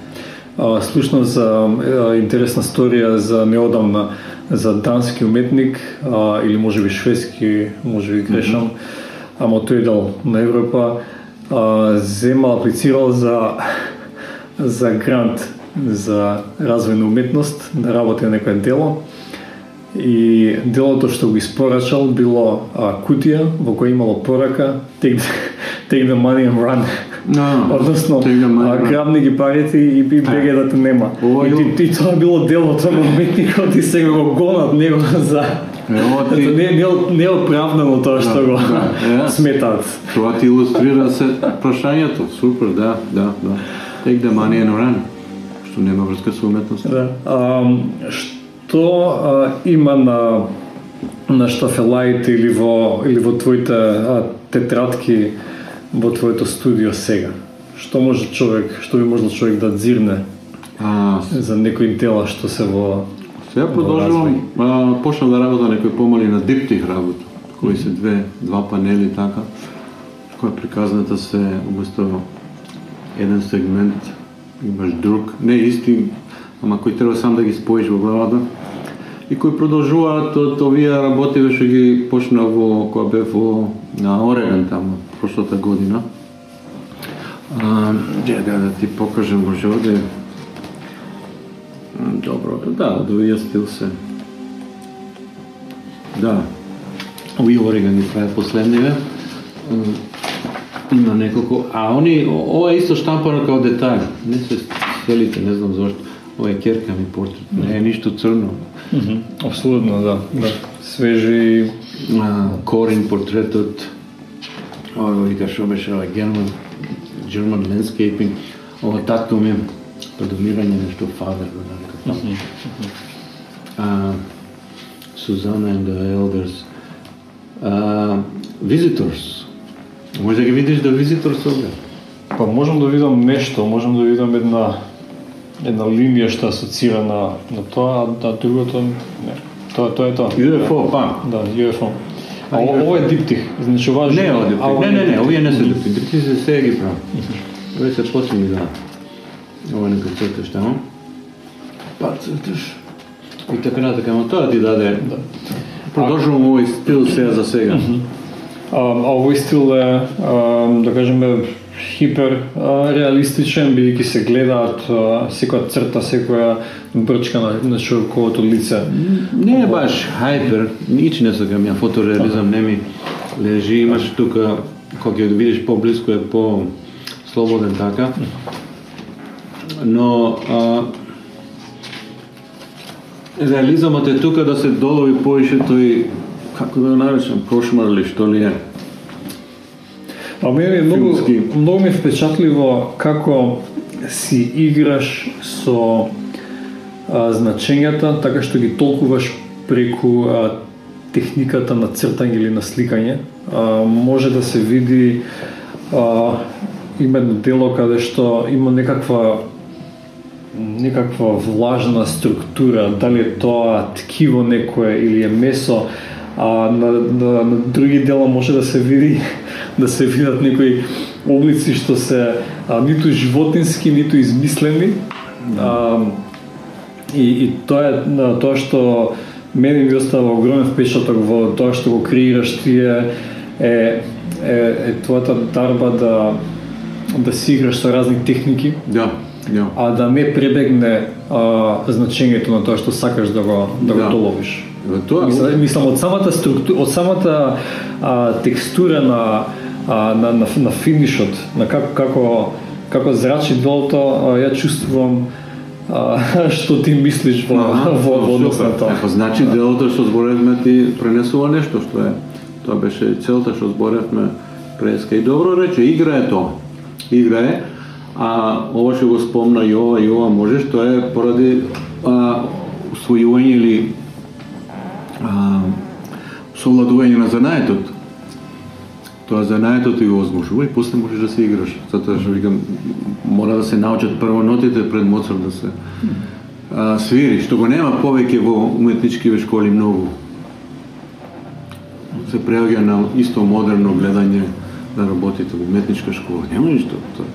А, слушнав за а, интересна сторија за неодамна за дански уметник а, или може би шведски, може би грешам, mm -hmm. ама тој дал на Европа а, зема аплицирал за за грант за развој на уметност, да работи на некое дело. И делото што го испорачал било а, кутија во која имало порака take, (laughs) take the money and run. No, (laughs) Односно, а, грабни ги парите и би беге да те нема. Ова и, и, и тоа било делото на уметникот и сега го гонат него за Ево ти... Не, не, не е оправдано тоа што го да, (laughs) сметаат. Тоа ти илустрира се прашањето. Супер, да, да, да. Take the money and run. Што нема врска со уметност. Да. А, што а, има на на штафелаите или во или во твоите а, тетрадки во твоето студио сега? Што може човек, што би можел човек да дзирне А, за некои дела што се во Сега продолжувам, а, почнав да работам некои помали на диптих работа, кои се две, два панели така, која приказната се уместо еден сегмент имаш друг, не исти, ама кој треба сам да ги споиш во главата. И кои продолжуваат од овие работи што ги почна во која бе во на Орегон таму прошлата година. А, де, да, да ти покажам може овде Добро, да, да, од овие стил се. Да. Овие оригани тоа е последниве. Има неколку, а они ова е исто штампано како детај. Не се целите, не знам зашто. Ова е керка ми портрет, не е ништо црно. Апсолутно, да, да. Свежи А, Корин портретот. Ова вика што беше ова German German landscaping. Ова татко ми е предомирање нешто father го нарека таму. uh, Susanna and the Elders. Uh, visitors. Може да ги видиш да Visitors овде? Па можам да видам нешто, можам да видам една една линија што асоцира на на тоа, а да другото не. Тоа тоа е тоа. UFO, па. Да, UFO. А А, ово, ово е диптих, значи ова Не, а, ова Не, не, не, овие не се дупи. Дупи се сега ги правам. Овие се последни да. Ова нека црташ таму. Па црташ. И така натака, но тоа ти даде. Да. Продолжувам овој стил сега за сега. А овој стил е, а, да кажеме, хипер а, реалистичен, бидејќи се гледаат а, секоја црта, секоја брчка на, на човековото лице. Не е баш хајпер, нич не сакам ја фотореализам, не ми лежи, имаш тука, кога ќе го видиш поблиску е по слободен така. Но а, реализамот е тука да се долови поише тој како да го наречам, кошмар ли што ли е. А мене е многу, Филмски. многу ми впечатливо како си играш со а, значењата, така што ги толкуваш преку а, техниката на цртање или на сликање. А, може да се види а, има едно дело каде што има некаква некаква влажна структура, дали е тоа ткиво некое или е месо, а на, на, на други дела може да се види (laughs) да се видат некои облици што се а, ниту животински, ниту измислени. А, и, и тоа е на тоа што мене ми остава огромен впечаток во тоа што го креираш тие е, е, е твојата дарба да да си играш со разни техники, Да, да. а да не пребегне а, значењето на тоа што сакаш да го да, Да. го доловиш. Тоа Мислам, мислам од самата структура, од самата а, текстура на, а, на, на, на финишот, на како како како зрачи долото, а, ја чувствувам а, (laughs) што ти мислиш во Аха, (laughs) во, во однос на тоа. Па значи делото што зборевме ти пренесува нешто што е. Тоа беше целта што зборевме преска и добро рече, игра е тоа. Игра е, а ова што го спомна и ова и ова можеш, тоа е поради а, усвојување или а, совладување на занаетот. Тоа занаетот ти го возможува и после можеш да се играш. Затоа што викам, мора да се научат прво нотите пред Моцарт да се а, свири, што го нема повеќе во уметничкиве школи многу. Се преоѓа на исто модерно гледање на работите во уметничка школа. Нема ништо. Тоа.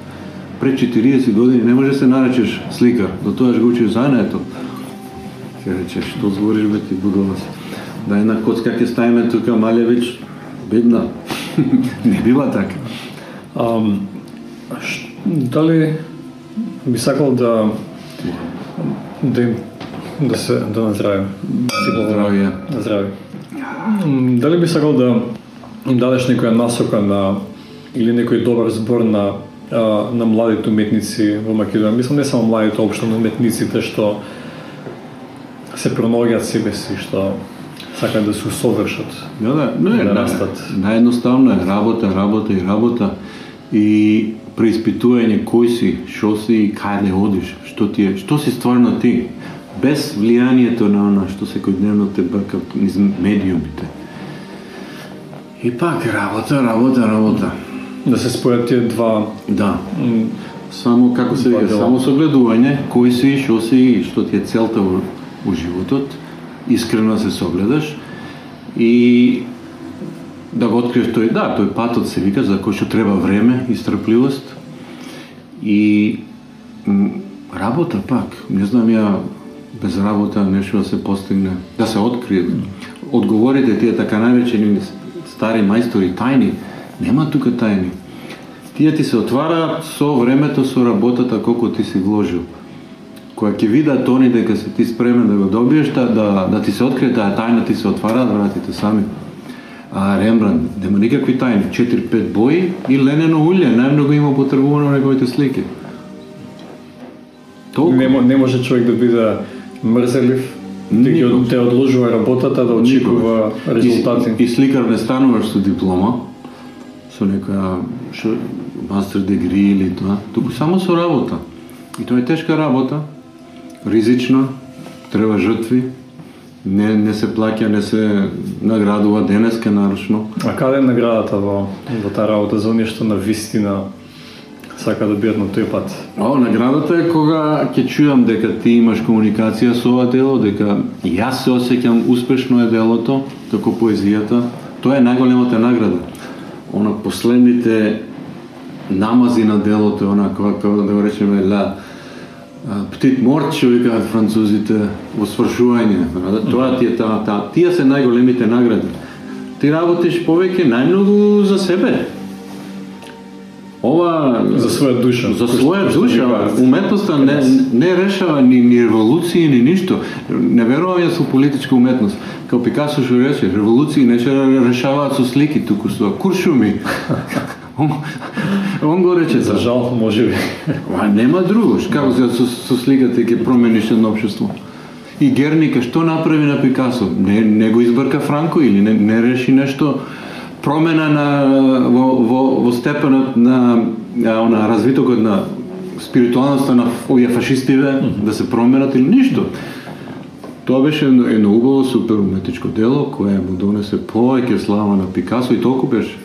Пред 40 години не може да се наречеш сликар, до тоа го учиш занаето. Ќе речеш, што збориш бе ти будолас. Да една коцка ќе ставиме тука Малевич, бедна. (laughs) не бива така. Ам, ш, дали би сакал да да им да се да наздравим. Здравје. Здрави. М, Дали би сакал да им дадеш некоја насока на или некој добар збор на а, на младите уметници во Македонија? Мислам не само младите, општо на уметниците што се пронаоѓаат себе си, што сакаат да се усовршат. Да, да, не, Да да, растат. наједноставно е работа, работа и работа и преиспитување кој си, што си и каде одиш, што ти е, што си стварно ти, без влијанието на она што секојдневно те брка низ медиумите. И пак работа, работа, работа. Да се спојат тие два Да, само како се вика, само согледување, кој си, што си и што ти е целта во, во животот, искрено се согледаш и да го откриеш тој, да, тој патот се вика за кој што треба време и стрпливост и м, работа пак, не знам ја без работа нешто да се постигне, да се открие. Одговорите тие така наречени стари мајстори тајни, нема тука тајни. Тие ти се отвараат со времето, со работата колку ти си вложил. Кога ќе видат они дека си ти спремен да го добиеш, да, да, да ти се открие таа тајна, ти се отвараат вратите сами. А Рембранд нема никакви тајни, 4-5 бои и ленено улје, најмногу има потребувано на неговите слики. Толку. не, не може човек да биде мрзелив, да Никогаш. те одложува работата, да очекува резултати. И, и сликар не стануваш со диплома, со некоја шо, мастер дегри или тоа, туку само со работа. И тоа е тешка работа, ризична, треба жртви, не, не се плаќа, не се наградува денеска нарочно. А каде е наградата во, во таа работа за оние што на вистина сака да бидат на тој пат? О, наградата е кога ќе чујам дека ти имаш комуникација со ова дело, дека јас се осеќам успешно е делото, како поезијата. Тоа е најголемата награда. Она последните намази на делото, она кога, кога да го речеме ла птит морт, што викаат французите, во свршување. Да, Тоа ти е таа, таа, тие се најголемите награди. Ти работиш повеќе најмногу за себе. Ова За своја душа. за своја душа, уметноста не, не решава ни, ни револуции, ни ништо. Не верувам ја со политичка уметност. Као Пикасо што рече, револуции не се решаваат со слики, туку со куршуми. (laughs) он, он го рече. За жал, може би. А нема друго, како се со, со сликата ќе промениш едно општество. И Герника што направи на Пикасо? Не, не го избрка Франко или не, не реши нешто промена на во, во, во степенот на, на она развитокот на спиритуалноста на овие фашистиве да се променат или ништо. Тоа беше едно, едно убаво супер уметничко дело кое му донесе повеќе слава на Пикасо и толку беше.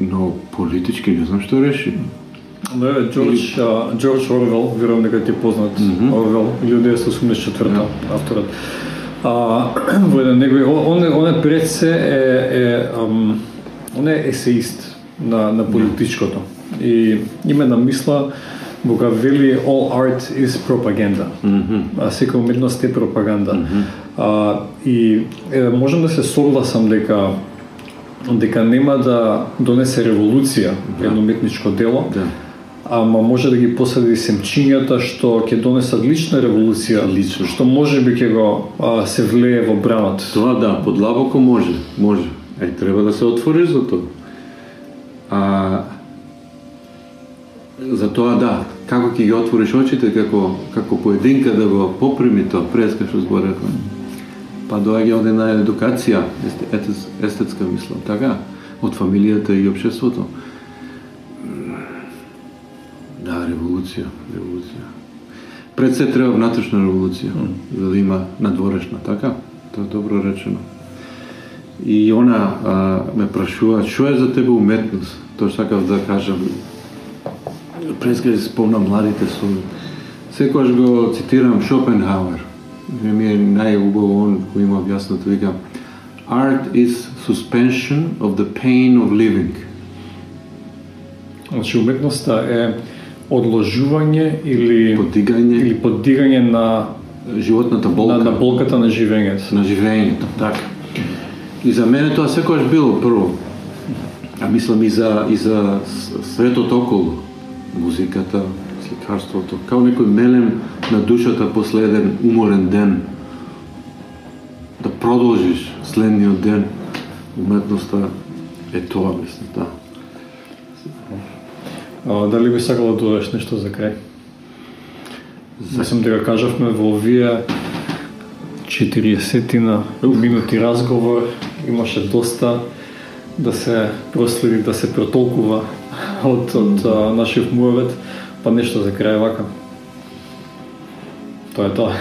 Но политички не знам што реши. Но е Джордж, а, Джордж Орвел, верувам дека ти е познат, Орвел, 1984 авторот. А, (clears throat) во еден негови, он, он е пред се е, е ам, он е есеист на, на политичкото. И име на мисла га вели all art is propaganda. А сека уметност е пропаганда. А, и е, можам да се согласам дека дека нема да донесе револуција едно уметничко дело, Да. ама може да ги посади семчињата што ќе донесат лична револуција, Лично. што може би ќе го а, се влее во бранот. Тоа да, подлабоко може, може. Е, треба да се отвориш за тоа. А за тоа да, како ќе ги отвориш очите како како поединка да го поприми тоа, преска што зборевме. Па доаѓа од една едукација, естетска мислам, така, од фамилијата и општеството. Да, револуција, револуција. Пред се треба внатрешна револуција, за да има надворешна, така? Тоа е добро речено. И она а, ме прашува, што е за тебе уметност? Тоа сакав да кажам. Преска се спомнам младите со секогаш го цитирам Шопенхауер. Ми е најубаво он кој има објаснато вика Art is suspension of the pain of living. Значи уметноста е одложување или Подигање или подигање на животната на, болка на болката на живењето. на живењето, така. И за мене тоа секогаш било прво. А мислам и за и за светот околу музиката, сликарството, као некој мелем на душата после еден уморен ден. Да продолжиш следниот ден. Уметноста е тоа, мислам, да. А, дали би сакала да додадеш нешто за крај? Мислам дека кажавме во овие 40 на минути разговор имаше доста да се проследи, да се протолкува (laughs) од, од а, нашиот муавет, па нешто за крај вака. Тоа е тоа.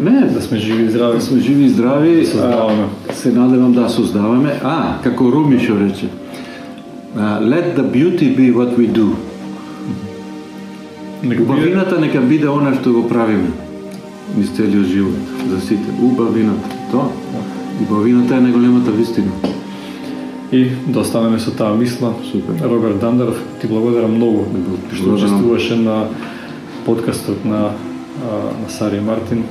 Не, Да сме живи и здрави. да сме живи и здрави, Создаваме. а, се надевам да создаваме. А, како Руми што рече. Let the beauty be what we do. Нека биде Убавината нека биде она што го правиме низ целиот живот, за сите. Убавината. Тоа. Убавината е најголемата вистина. И да останеме со таа мисла. Супер. Роберт Дандаров, ти благодарам многу што учествуваше на подкастот на, на Сари Мартин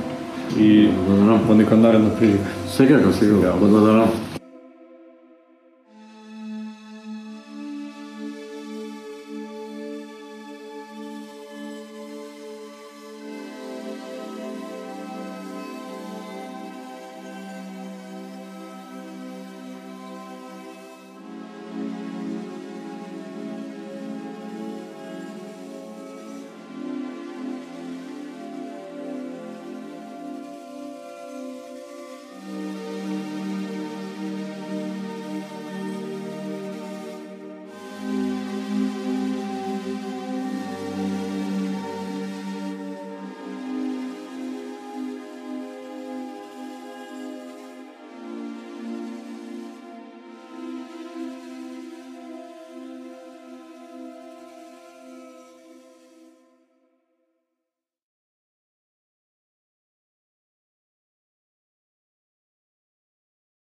и Благодарам. во некоја наредна прилика. Секако, секако. Благодарам.